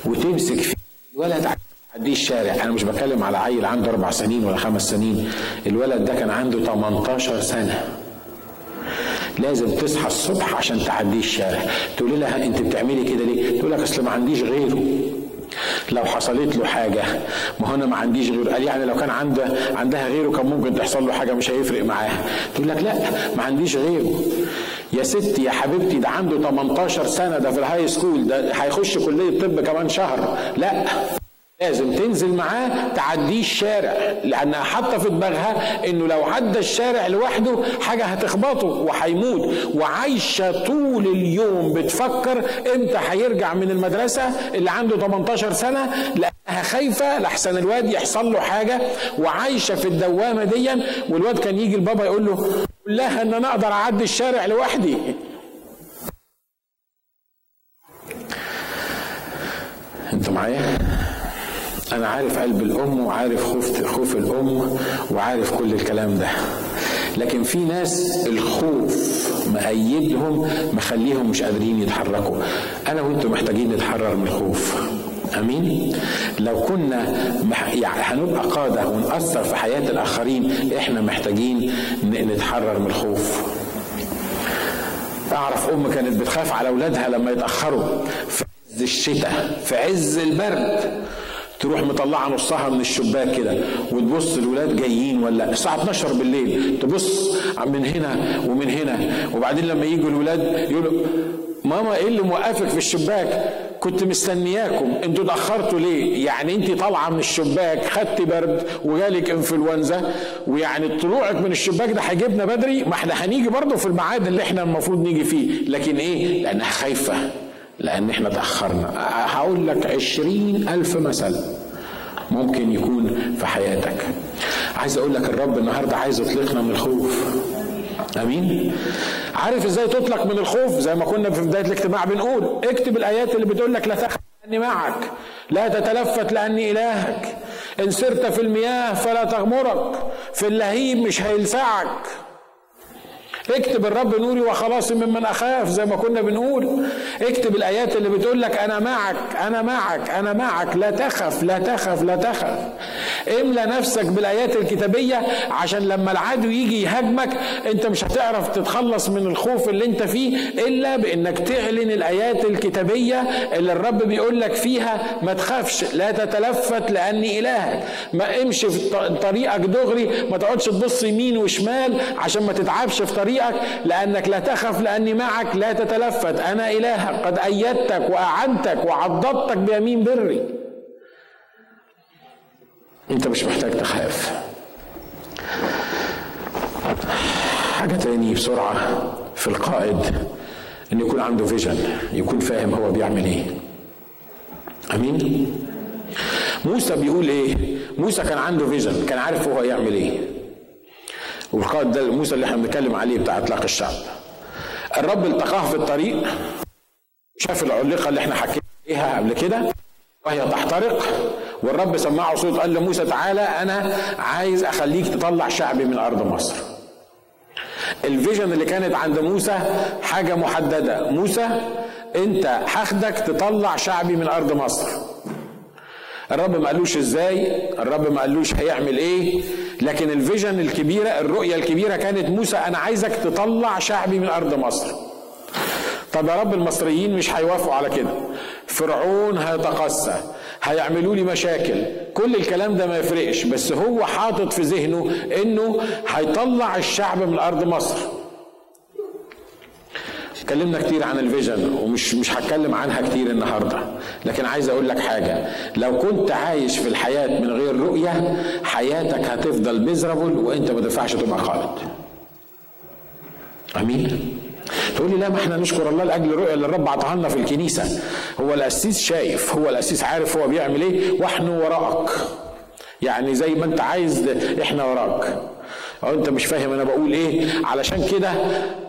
وتمسك في الولد عدي الشارع. أنا مش بتكلم على عيل عنده أربع سنين ولا خمس سنين. الولد ده كان عنده 18 سنة. لازم تصحى الصبح عشان تعدي الشارع. تقول لها أنت بتعملي كده ليه؟ تقول لك أصل ما عنديش غيره. لو حصلت له حاجة. ما هو أنا ما عنديش غيره. قال يعني لو كان عنده عندها غيره كان ممكن تحصل له حاجة مش هيفرق معاها تقول لك لا ما عنديش غيره. يا ستي يا حبيبتي ده عنده 18 سنة ده في ال high school ده هيخش كلية طب كمان شهر. لا. لازم تنزل معاه تعديه الشارع لأنها حاطة في دماغها إنه لو عدى الشارع لوحده حاجة هتخبطه وهيموت. وعايشة طول اليوم بتفكر إمتى هيرجع من المدرسة اللي عنده 18 سنة لانها خايفة لحسن الواد يحصل له حاجة. وعايشة في الدوامة دي والواد كان يجي البابا يقول له قول لها إن أنا أقدر أعدي الشارع لوحدي. أنتوا معايا؟ أنا عارف قلب الأم وعارف خوف خوف الأم وعارف كل الكلام ده. لكن في ناس الخوف مأيدهم مخليهم مش قادرين يتحركوا. أنا وأنتم محتاجين نتحرر من الخوف. أمين؟ لو كنا يعني هنبقى قادة ونأثر في حياة الآخرين إحنا محتاجين نتحرر من الخوف. أعرف أم كانت بتخاف على أولادها لما يتأخروا. في عز الشتاء في عز البرد. تروح مطلعه نصها من الشباك كده وتبص الولاد جايين ولا الساعة 12 بالليل تبص من هنا ومن هنا وبعدين لما يجوا الولاد يقولوا ماما إيه اللي موقفك في الشباك؟ كنت مستنياكم أنتوا اتأخرتوا ليه؟ يعني انت طالعة من الشباك خدت برد وجالك إنفلونزا ويعني طلوعك من الشباك ده هيجيبنا بدري ما إحنا هنيجي برضه في الميعاد اللي إحنا المفروض نيجي فيه. لكن إيه؟ لأنها خايفة لأن إحنا تأخرنا هقول لك عشرين ألف مثل ممكن يكون في حياتك. عايز أقول لك الرب النهاردة عايز يطلقنا من الخوف. آمين؟ عارف إزاي تطلق من الخوف؟ زي ما كنا في بداية الاجتماع بنقول اكتب الآيات اللي بتقول لك لا تخف لأني معك لا تتلفت لأني إلهك. إن سرت في المياه فلا تغمرك في اللهيب مش هيلسعك. اكتب الرب نوري وخلاصي ممن أخاف زي ما كنا بنقول. اكتب الآيات اللي بتقول لك أنا معك أنا معك أنا معك. لا تخف لا تخف لا تخف. املى نفسك بالآيات الكتابية عشان لما العدو يجي يهاجمك أنت مش هتعرف تتخلص من الخوف اللي أنت فيه إلا بإنك تعلن الآيات الكتابية اللي الرب بيقول لك فيها. ما تخافش لا تتلفت لأني إلهك. ما امشي في طريقك دغري ما تقعدش تبص يمين وشمال عشان ما تتعبش في طريقك لأنك لا تخف لأني معك لا تتلفت. أنا الهك قد أيدتك وأعنتك وعضدتك بيمين بري. أنت مش محتاج تخاف. حاجة تاني بسرعة في القائد إن يكون عنده فيجن يكون فاهم هو بيعمل إيه. أمين؟ موسى بيقول إيه؟ موسى كان عنده فيجن كان عارف هو يعمل إيه. والقائد ده موسى اللي إحنا بنتكلم عليه بتاع اطلاق الشعب. الرب التقاه في الطريق شاف العلقة اللي إحنا حكينا عليها قبل كده وهي تحترق والرب سمعه صوت قال لموسى تعالى أنا عايز أخليك تطلع شعبي من أرض مصر. ال vision اللي كانت عند موسى حاجة محددة. موسى أنت هاخدك تطلع شعبي من أرض مصر. الرب ما قالوش إزاي الرب ما قالوش هيعمل إيه لكن ال vision الكبيرة الرؤية الكبيرة كانت موسى أنا عايزك تطلع شعبي من أرض مصر. طب يا رب المصريين مش هيوافقوا على كده. فرعون هيتقسى هيعملوا لي مشاكل. كل الكلام ده ما يفرقش بس هو حاطط في ذهنه إنه هيطلع الشعب من أرض مصر. اتكلمنا كتير عن ال vision ومش مش هتكلم عنها كتير النهارده. لكن عايز أقول لك حاجة. لو كنت عايش في الحياة من غير رؤية حياتك هتفضل miserable وأنت ما تنفعش تبقى خالد. آمين؟ تقول لي لا ما إحنا نشكر الله لأجل الرؤية اللي الرب عطاها لنا في الكنيسة. هو القسيس شايف هو القسيس عارف هو بيعمل إيه. وإحنا وراك. يعني زي ما أنت عايز إحنا وراك. أو أنت مش فاهم أنا بقول إيه؟ علشان كده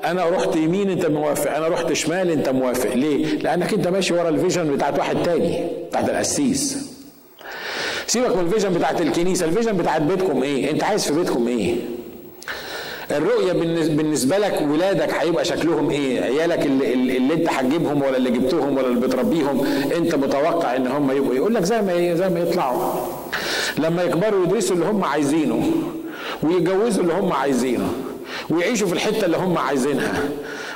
أنا رحت يمين أنت موافق أنا رحت شمال أنت موافق. ليه؟ لأنك أنت ماشي ورا ال vision بتاعت واحد تاني بتاعت القسيس سيبك من ال vision بتاعت الكنيسة ال vision بتاعت بيتكم إيه؟ أنت عايز في بيتكم إيه؟ الرؤية بالنسبة لك ولادك هيبقى شكلهم إيه؟ عيالك اللي, اللي أنت هتجيبهم ولا اللي جبتهم ولا اللي بتربيهم أنت متوقع إن هم يبقوا يقول لك زي ما زي ما يطلعوا. لما يكبروا يدرسوا اللي هم عايزينه. ويتجوزوا اللي هم عايزينه ويعيشوا في الحتة اللي هم عايزينها.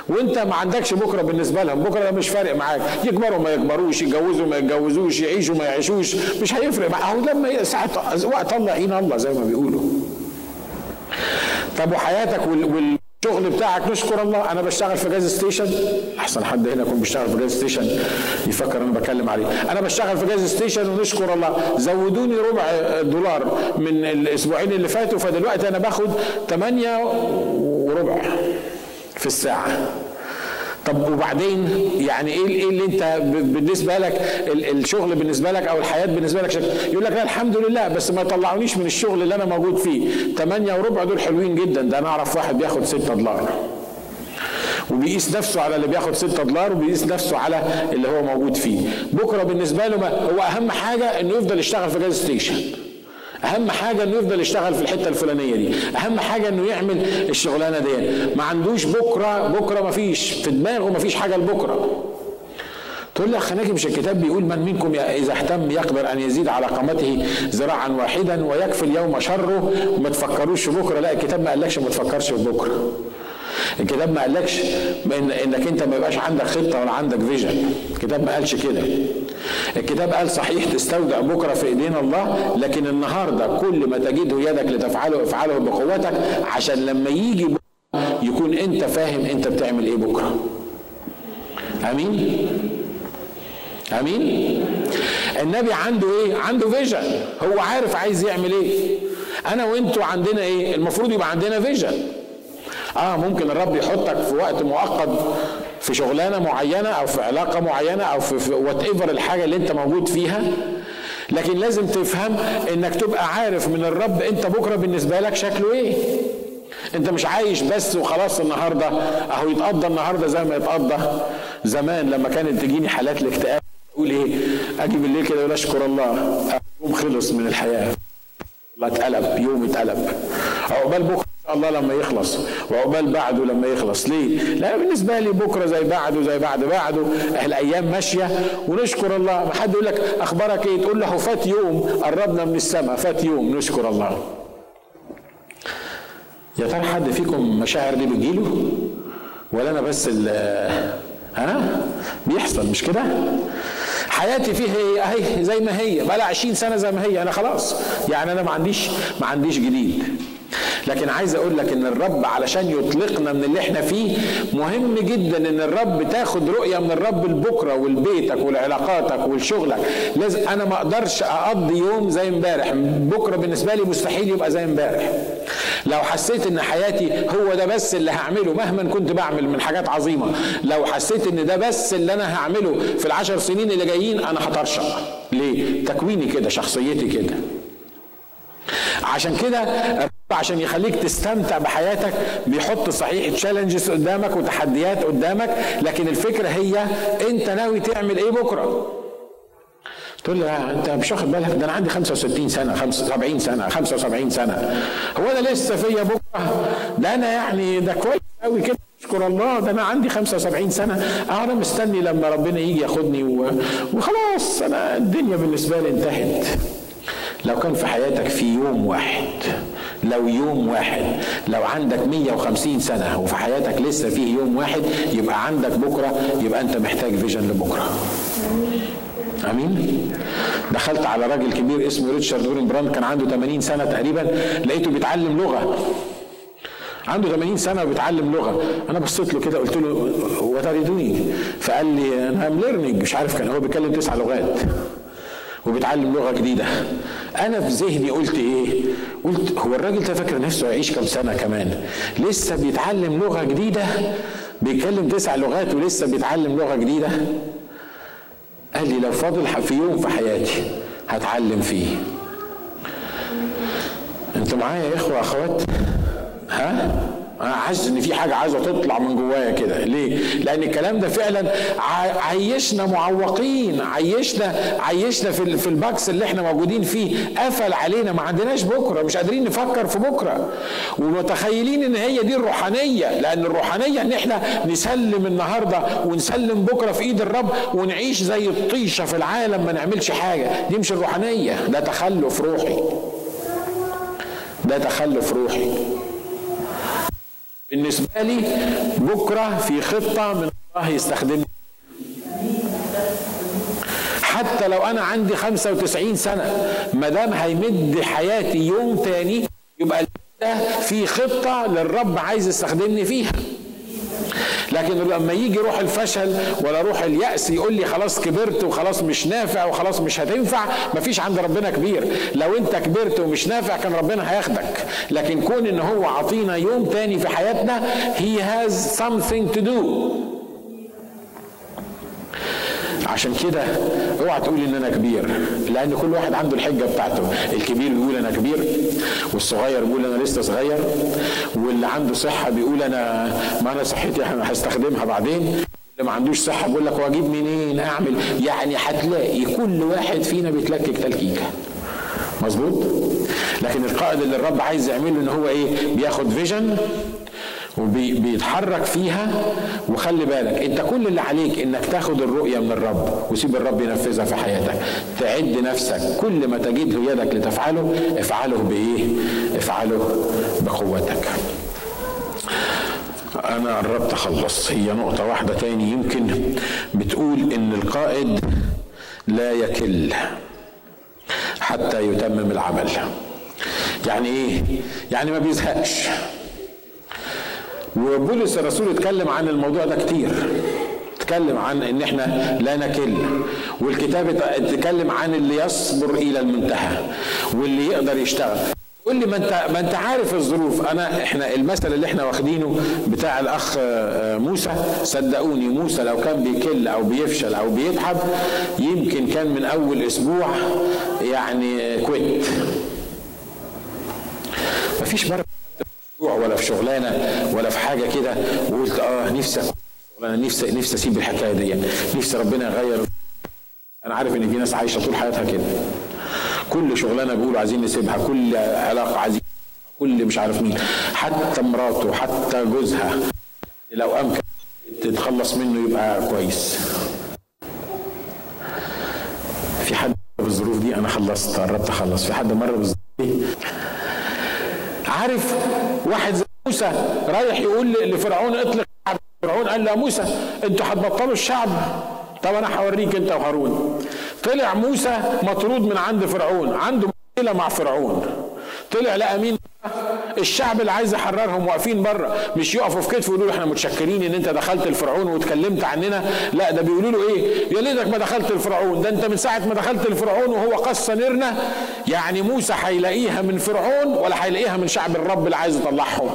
وانت ما عندكش بكرة بالنسبة لهم بكرة ده مش فارق معاك. يكبروا ما يكبروش يتجوزوا ما يتجوزوش يعيشوا ما يعيشوش مش هيفرق معاك هو لما ساعه وقت الله عين الله زي ما بيقولوا. طب وحياتك والشغل بتاعك نشكر الله. أنا بشتغل في جاز ستيشن. أحسن حد هنا يكون بيشتغل في gas station. يفكر أنا بتكلم عليه. أنا بشتغل في gas station ونشكر الله. زودوني ربع دولار من الأسبوعين اللي فاتوا فدلوقتي أنا باخد 8 وربع في الساعة. طب وبعدين يعني إيه إيه اللي أنت بالنسبة لك الشغل بالنسبة لك أو الحياة بالنسبة لك؟ شكل يقول لك لا الحمد لله بس ما يطلعونيش من الشغل اللي أنا موجود فيه. 8 وربع دول حلوين جدا. ده أنا أعرف واحد بياخد 6 دولار. وبيقيس نفسه على اللي بياخد 6 دولار وبيقيس نفسه على اللي هو موجود فيه. بكرة بالنسبة له هو أهم حاجة إنه يفضل يشتغل في gas station أهم حاجة إنه يفضل يشتغل في الحتة الفلانية دي. أهم حاجة إنه يعمل الشغلانة دي. ما عندوش بكرة بكرة ما فيش في دماغه ما فيش حاجة لبكرة. تقول لي اخ ناجي مش الكتاب بيقول من منكم إذا اهتم يقدر أن يزيد على قامته ذراعا واحدا ويكفي اليوم شره؟ وما تفكروش بكرة. لا الكتاب ما قالكش ما تفكرش في بكرة. الكتاب ما قالكش إن إنك أنت ما يبقاش عندك خطة ولا عندك فيجن الكتاب ما قالش كده. الكتاب قال صحيح تستودع بكرة في إيدين الله لكن النهارده كل ما تجده يدك لتفعله افعله بقوتك عشان لما يجي بكرة يكون أنت فاهم أنت بتعمل إيه بكرة. آمين؟ آمين؟ النبي عنده إيه؟ عنده فيجن هو عارف عايز يعمل إيه. أنا وأنتوا عندنا إيه؟ المفروض يبقى عندنا vision آه ممكن الرب يحطك في وقت مؤقت في شغلانة معينة أو في علاقة معينة أو في whatever الحاجة اللي أنت موجود فيها. لكن لازم تفهم إنك تبقى عارف من الرب أنت بكرة بالنسبة لك شكله إيه. أنت مش عايش بس وخلاص النهارده. أهو يتقضى النهارده زي ما يتقضى. زمان لما كانت تجيني حالات الاكتئاب أقول إيه؟ أجي بالليل كده أقول أشكر الله. يوم خلص من الحياة. الله اتقلب يوم اتقلب. عقبال بكرة الله لما يخلص وعقبال بعده لما يخلص. ليه؟ لا بالنسبة لي بكرة زي بعده زي بعد بعده الأيام ماشية ونشكر الله. ما حد يقول لك أخبارك إيه؟ تقول له فات يوم قربنا من السماء فات يوم. نشكر الله. يا ترى حد فيكم مشاعر دي بتجيله؟ ولا أنا بس ها؟ بيحصل مش كده؟ حياتي فيه هي أهي زي ما هي. بقى 20 سنة زي ما هي. أنا خلاص. يعني أنا ما عنديش ما عنديش جديد. لكن عايز أقول لك ان الرب علشان يطلقنا من اللي إحنا فيه مهم جدا ان الرب تاخد رؤية من الرب لبكرة ولبيتك ولعلاقاتك ولشغلك. لازم أنا ما أقدرش اقضي يوم زي امبارح. بكرة بالنسبة لي مستحيل يبقى زي امبارح. لو حسيت ان حياتي هو ده بس اللي هعمله مهما كنت بعمل من حاجات عظيمة. لو حسيت ان ده بس اللي أنا هعمله في العشر سنين اللي جايين أنا هطرشق ليه؟ تكويني كده شخصيتي كده. عشان كده عشان يخليك تستمتع بحياتك بيحط صحيح تشالنجز قدامك وتحديات قدامك لكن الفكرة هي أنت ناوي تعمل إيه بكرة؟ تقول لي أنت مش واخد بالك؟ ده أنا عندي 65 سنة 75 سنة 75 سنة. هو أنا لسه فيا بكرة؟ ده أنا يعني ده كويس قوي كده. أشكر الله ده أنا عندي 75 سنة. أه أنا مستني لما ربنا يجي ياخدني وخلاص أنا الدنيا بالنسبة لي انتهت. لو كان في حياتك في يوم واحد لو يوم واحد لو عندك 150 سنة وفي حياتك لسه فيه يوم واحد يبقى عندك بكرة يبقى أنت محتاج vision لبكرة. آمين؟ دخلت على راجل كبير اسمه ريتشارد براند كان عنده 80 سنة تقريبا لقيته بيتعلم لغة. عنده 80 سنة وبيتعلم لغة. أنا بصيت له كده قلت له what are فقال لي أنا am learning مش عارف كان هو بيتكلم تسع لغات. وبيتعلم لغة جديدة. أنا في ذهني قلت إيه؟ قلت هو الراجل ده فاكر نفسه يعيش كام سنة كمان؟ لسه بيتعلم لغة جديدة؟ بيتكلم تسع لغات ولسه بيتعلم لغة جديدة؟ قال لي لو فاضل في يوم في حياتي هتعلم فيه. أنتوا معايا يا إخوة أخوات؟ ها؟ أنا حاسس ان في حاجة عايزه تطلع من جوايا كده. ليه؟ لأن الكلام ده فعلا عيشنا معوقين. عيشنا عيشنا في في الباكس اللي إحنا موجودين فيه. قفل علينا. ما عندناش بكره. مش قادرين نفكر في بكره. ومتخيلين إن هي دي الروحانية. لأن الروحانية إن إحنا نسلم النهارده ونسلم بكرة في إيد الرب ونعيش زي الطيشة في العالم. ما نعملش حاجة. دي مش الروحانية. ده تخلف روحي. ده تخلف روحي. بالنسبة لي بكرة في خطة من الله يستخدمني. حتى لو أنا عندي 95 سنة ما دام هيمد حياتي يوم تاني يبقى في خطة للرب عايز يستخدمني فيها. لكن لما يجي روح الفشل ولا روح اليأس يقول لي خلاص كبرت وخلاص مش نافع وخلاص مش هتنفع مفيش عند ربنا كبير. لو انت كبرت ومش نافع كان ربنا هياخدك. لكن كون ان هو عطينا يوم تاني في حياتنا he has something to do. عشان كده اوعى تقول ان أنا كبير لأن كل واحد عنده الحجة بتاعته. الكبير بيقول أنا كبير والصغير بيقول أنا لسه صغير واللي عنده صحة بيقول أنا ما أنا صحتي هستخدمها بعدين. اللي ما عندوش صحة بيقول لك واجيب منين؟ اعمل. يعني هتلاقي كل واحد فينا بيتلكك تلكيكة. مظبوط؟ لكن القائد اللي الرب عايز يعمله إن هو إيه؟ بياخد فيجن وبيتحرك فيها. وخلي بالك انت كل اللي عليك انك تاخد الرؤية من الرب وسيب الرب ينفذها في حياتك. تعد نفسك. كل ما تجده يدك لتفعله افعله بإيه؟ افعله بقوتك. أنا قربت أخلص. هي نقطة واحدة تاني يمكن بتقول إن القائد لا يكل حتى يتمم العمل. يعني إيه؟ يعني ما بيزهقش. وبولس الرسول اتكلم عن الموضوع ده كتير. اتكلم عن إن إحنا لا نكل والكتاب اتكلم عن اللي يصبر إلى المنتهى واللي يقدر يشتغل. قول لي ما أنت ما أنت عارف الظروف. أنا إحنا المثل اللي إحنا واخدينه بتاع الأخ موسى صدقوني موسى لو كان بيكل أو بيفشل أو بيتعب يمكن كان من أول أسبوع يعني كويت مفيش مره ولا في شغلانة ولا في حاجة كده وقلت آه نفسي أنا نفسي نفسي أسيب الحكاية دي. نفسي ربنا يغير. أنا عارف إن في ناس عايشة طول حياتها كده. كل شغلانة بيقولوا عايزين نسيبها كل علاقة عايزين كل مش عارف مين. حتى مراته حتى جوزها لو أمكن تتخلص منه يبقى كويس. في حد بالظروف دي؟ أنا خلصت قربت أخلص. في حد مر بالظروف دي؟ عارف واحد زي موسى رايح يقول لفرعون اطلق فرعون قال له موسى أنتوا هتبطلوا الشعب؟ طب أنا هوريك انت وهارون. طلع موسى مطرود من عند فرعون عنده مشكلة مع فرعون. طلع لقى مين؟ الشعب اللي عايز يحررهم واقفين بره مش يقفوا في كتفه ويقولوا إحنا متشكرين ان انت دخلت الفرعون واتكلمت عننا. لا ده بيقولوا له إيه؟ يا ليتك ما دخلت الفرعون. ده انت من ساعة ما دخلت الفرعون وهو قص نيرنا يعني موسى هيلاقيها من فرعون ولا هيلاقيها من شعب الرب اللي عايز يطلعهم؟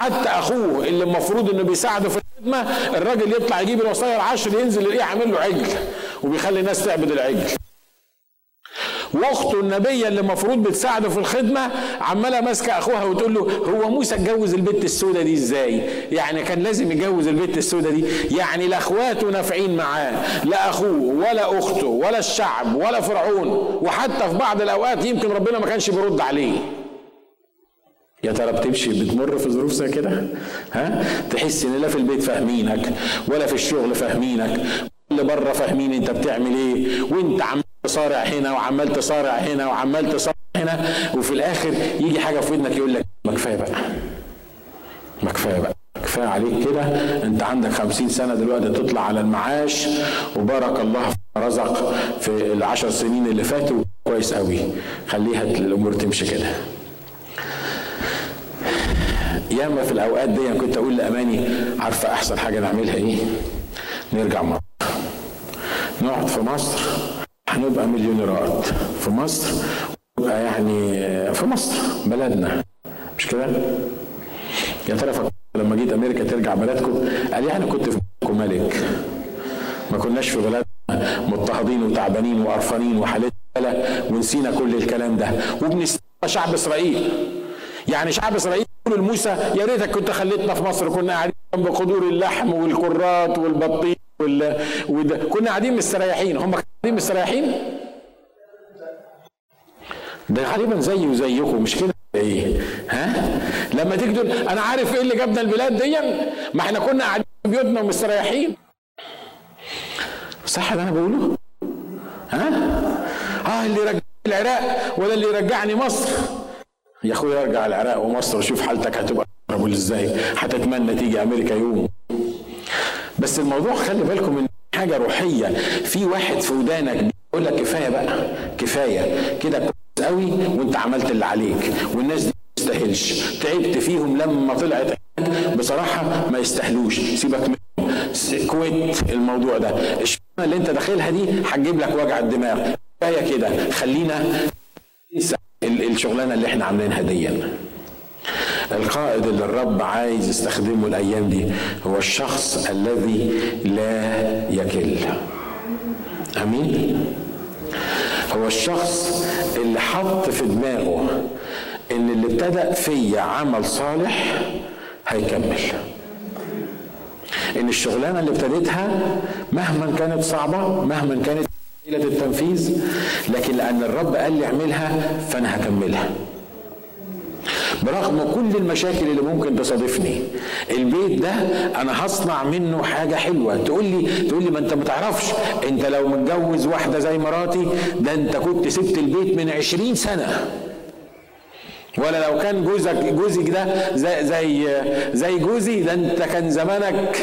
حتى أخوه اللي المفروض إنه بيساعده في الخدمة الراجل يطلع يجيب الوصايا العشر ينزل يلاقيه عامل له عجل وبيخلي الناس تعبد العجل. واخته النبيه اللي المفروض بتساعده في الخدمه عماله ماسكه اخوها وتقول له هو موسى اتجوز البت السوداء دي إزاي؟ يعني كان لازم يتجوز البت السوداء دي. يعني لا اخواته نافعين معاه لا اخوه ولا اخته ولا الشعب ولا فرعون وحتى في بعض الاوقات يمكن ربنا ما كانش بيرد عليه. يا ترى بتمشي بتمر في ظروف زي كده؟ ها؟ تحس ان لا في البيت فاهمينك ولا في الشغل فاهمينك اللي بره فاهمين انت بتعمل إيه وانت عمال تصارع هنا وعمال تصارع هنا وعمال تصارع هنا وفي الآخر يجي حاجة في ودنك يقول لك ما كفاية بقى ما كفاية بقى كفاية عليك كده أنت عندك خمسين سنة دلوقتي تطلع على المعاش وبارك الله رزق في العشر سنين اللي فاتوا كويس قوي خليها الأمور تمشي كده. ياما في الأوقات دي كنت أقول لأماني عارفة أحسن حاجة نعملها إيه؟ نرجع مصر. نقعد في مصر هنبقى مليونيرات في مصر نبقى يعني في مصر بلدنا. مش كده؟ يا ترى لما جيت أمريكا ترجع بلدكم؟ قال يعني كنت في ملك. ما كناش في بلدنا. مضطهدين وتعبانين وقرفانين وحالتنا ونسينا كل الكلام ده. وبنستنى شعب إسرائيل. يعني شعب إسرائيل يقولوا لموسى يا ريتك كنت خليتنا في مصر. كنا قاعدين جنب قدور اللحم والكرات والبطيخ وال... وده. كنا قاعدين مستريحين. هم قاعدين مستريحين ده غالبا زي وزيكم مش كده؟ إيه؟ ها؟ لما تيجي تقول أنا عارف إيه اللي جابنا البلاد دي؟ ما إحنا كنا قاعدين في بيوتنا ومستريحين صح اللي أنا بقوله؟ ها؟ آه اللي رجعني العراق ولا اللي يرجعني مصر؟ يا أخويا ارجع العراق ومصر وشوف حالتك هتبقى إزاي هتتمنى تيجي أمريكا يوم. بس الموضوع خلي بالكم من حاجة روحية. في واحد في ودانك بيقول لك كفاية بقى كفاية. كده كويس قوي وانت عملت اللي عليك. والناس دي ما تستاهلش. تعبت فيهم لما طلعت بصراحة ما يستاهلوش. سيبك منهم. كويت الموضوع ده. الشغلانه اللي انت داخلها دي هتجيب لك وجع الدماغ. كفايه كده. خلينا الشغلانة اللي إحنا عاملينها دي. القائد اللي الرب عايز يستخدمه الأيام دي هو الشخص الذي لا يكل. أمين؟ هو الشخص اللي حط في دماغه إن اللي ابتدأ فيا عمل صالح هيكمل. إن الشغلانة اللي ابتديتها مهما كانت صعبة مهما كانت إلى التنفيذ لكن لأن الرب قال لي اعملها فأنا هكملها. برغم كل المشاكل اللي ممكن تصادفني. البيت ده أنا هصنع منه حاجة حلوة. تقول لي تقول لي ما أنت ما تعرفش. أنت لو متجوز واحدة زي مراتي ده أنت كنت سبت البيت من عشرين سنة. ولا لو كان جوزك جوزك ده زي زي زي جوزي ده أنت كان زمانك.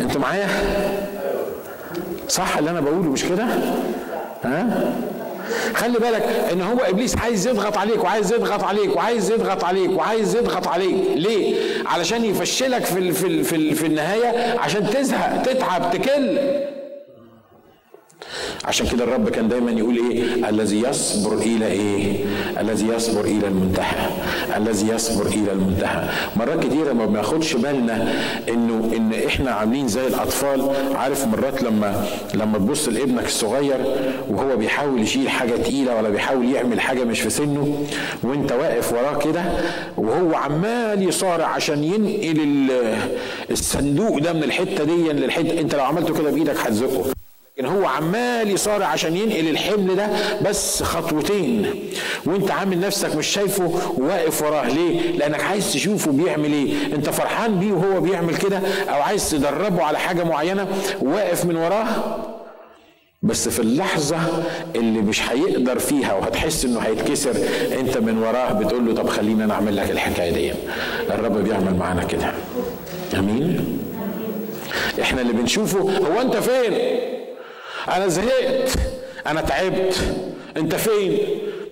أنتوا معايا؟ صح اللي أنا بقوله مش كده؟ ها؟ خلي بالك إن هو إبليس عايز يضغط عليك وعايز يضغط عليك وعايز يضغط عليك وعايز يضغط عليك. ليه؟ علشان يفشلك في في في النهاية عشان تزهق تتعب تكل. عشان كده الرب كان دايما يقول إيه؟ الذي يصبر إلى إيه؟ الذي يصبر إلى المنتهى. الذي يصبر إلى المنتهى. مرات كتيرة ما بناخدش بالنا إنه إن إحنا عاملين زي الأطفال. عارف مرات لما لما تبص لابنك الصغير وهو بيحاول يشيل حاجة تقيلة ولا بيحاول يعمل حاجة مش في سنه وأنت واقف وراه كده وهو عمال يصارع عشان ينقل الصندوق ده من الحتة دي للحته أنت لو عملته كده بإيدك هتزقه. هو عمال يصارع عشان ينقل الحمل ده بس خطوتين. وانت عامل نفسك مش شايفه وواقف وراه. ليه؟ لأنك عايز تشوفه بيعمل إيه. انت فرحان بيه وهو بيعمل كده أو عايز تدربه على حاجة معينة واقف من وراه. بس في اللحظة اللي مش هيقدر فيها وهتحس إنه هيتكسر انت من وراه بتقول له طب خلينا أنا أعمل لك الحكاية دي. الرب بيعمل معانا كده. آمين؟ إحنا اللي بنشوفه. هو أنت فين؟ أنا زهقت. أنا تعبت. أنت فين؟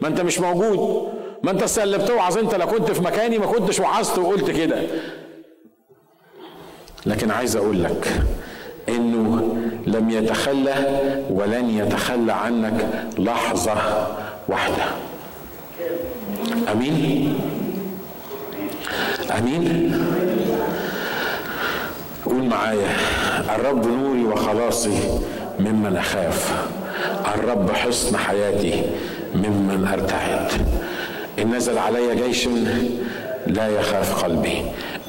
ما أنت مش موجود. ما أنت اللي بتوعظ أنت لو كنت في مكاني ما كنتش وعظت وقلت كده. لكن عايز أقول لك إنه لم يتخلى ولن يتخلى عنك لحظة واحدة. أمين؟ أمين؟ قول معايا الرب نوري وخلاصي. ممن أخاف. الرب حصن حياتي ممن أرتعد. إن نزل علي جيش لا يخاف قلبي.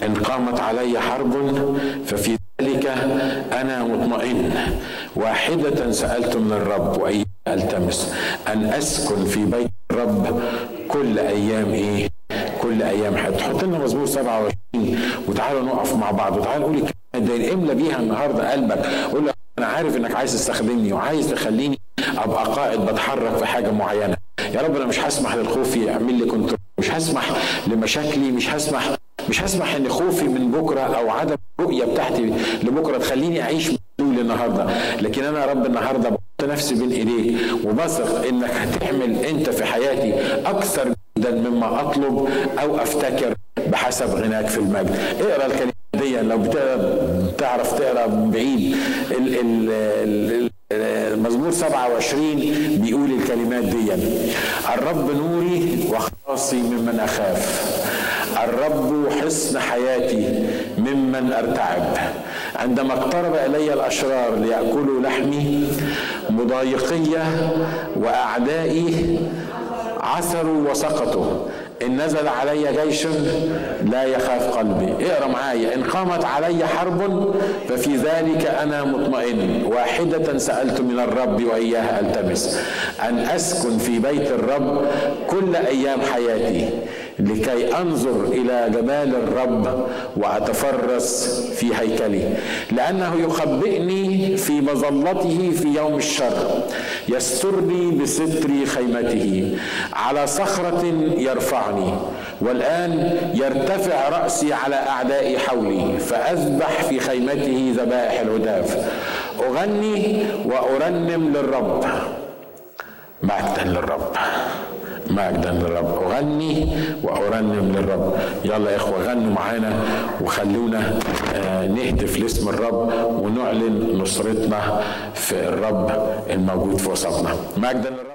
إن قامت علي حرب ففي ذلك أنا مطمئن. واحدة سألت من الرب واياها ألتمس أن أسكن في بيت الرب كل أيام إيه كل أيام حياتي حط لنا مزمور 27 وتعالوا نقف مع بعض. وتعالوا نقول الكلمة املى بيها النهارده قلبك. قول أنا عارف إنك عايز تستخدمني وعايز تخليني أبقى قائد بتحرك في حاجة معينة. يا رب أنا مش هسمح للخوف يعمل لي كنترول مش هسمح لمشاكلي مش هسمح مش هسمح إن خوفي من بكرة أو عدم الرؤية بتاعتي لبكرة تخليني أعيش مسؤول النهارده. لكن أنا يا رب النهارده نفسي بين ايديك وبثق إنك هتحمل أنت في حياتي أكثر جدا مما أطلب أو أفتكر بحسب غناك في المجد. اقرأ الكلمات دي لو بتقرأ. تعرف تقرأ بعيد. ال ال المزمور 27 بيقول الكلمات دي. الرب نوري وخلاصي ممن أخاف. الرب حصن حياتي ممن أرتعب. عندما اقترب إلي الأشرار ليأكلوا لحمي مضايقيه وأعدائي عثروا وسقطوا. إن نزل علي جيش لا يخاف قلبي. اقرأ معايا. إن قامت علي حرب ففي ذلك أنا مطمئن. واحدة سألت من الرب وإياها ألتمس. أن أسكن في بيت الرب كل أيام حياتي. لكي أنظر إلى جمال الرب وأتفرس في هيكله لأنه يخبئني في مظلته في يوم الشر يسترني بستر خيمته على صخرة يرفعني والآن يرتفع رأسي على اعدائي حولي فأذبح في خيمته ذبائح الهداف. أغني وأرنم للرب مجدا للرب. مجدا للرب أغني وأرنم للرب. يلا يا إخوة غنوا معانا وخلونا نهتف لاسم الرب ونعلن نصرتنا في الرب الموجود في وسطنا. مجدا للرب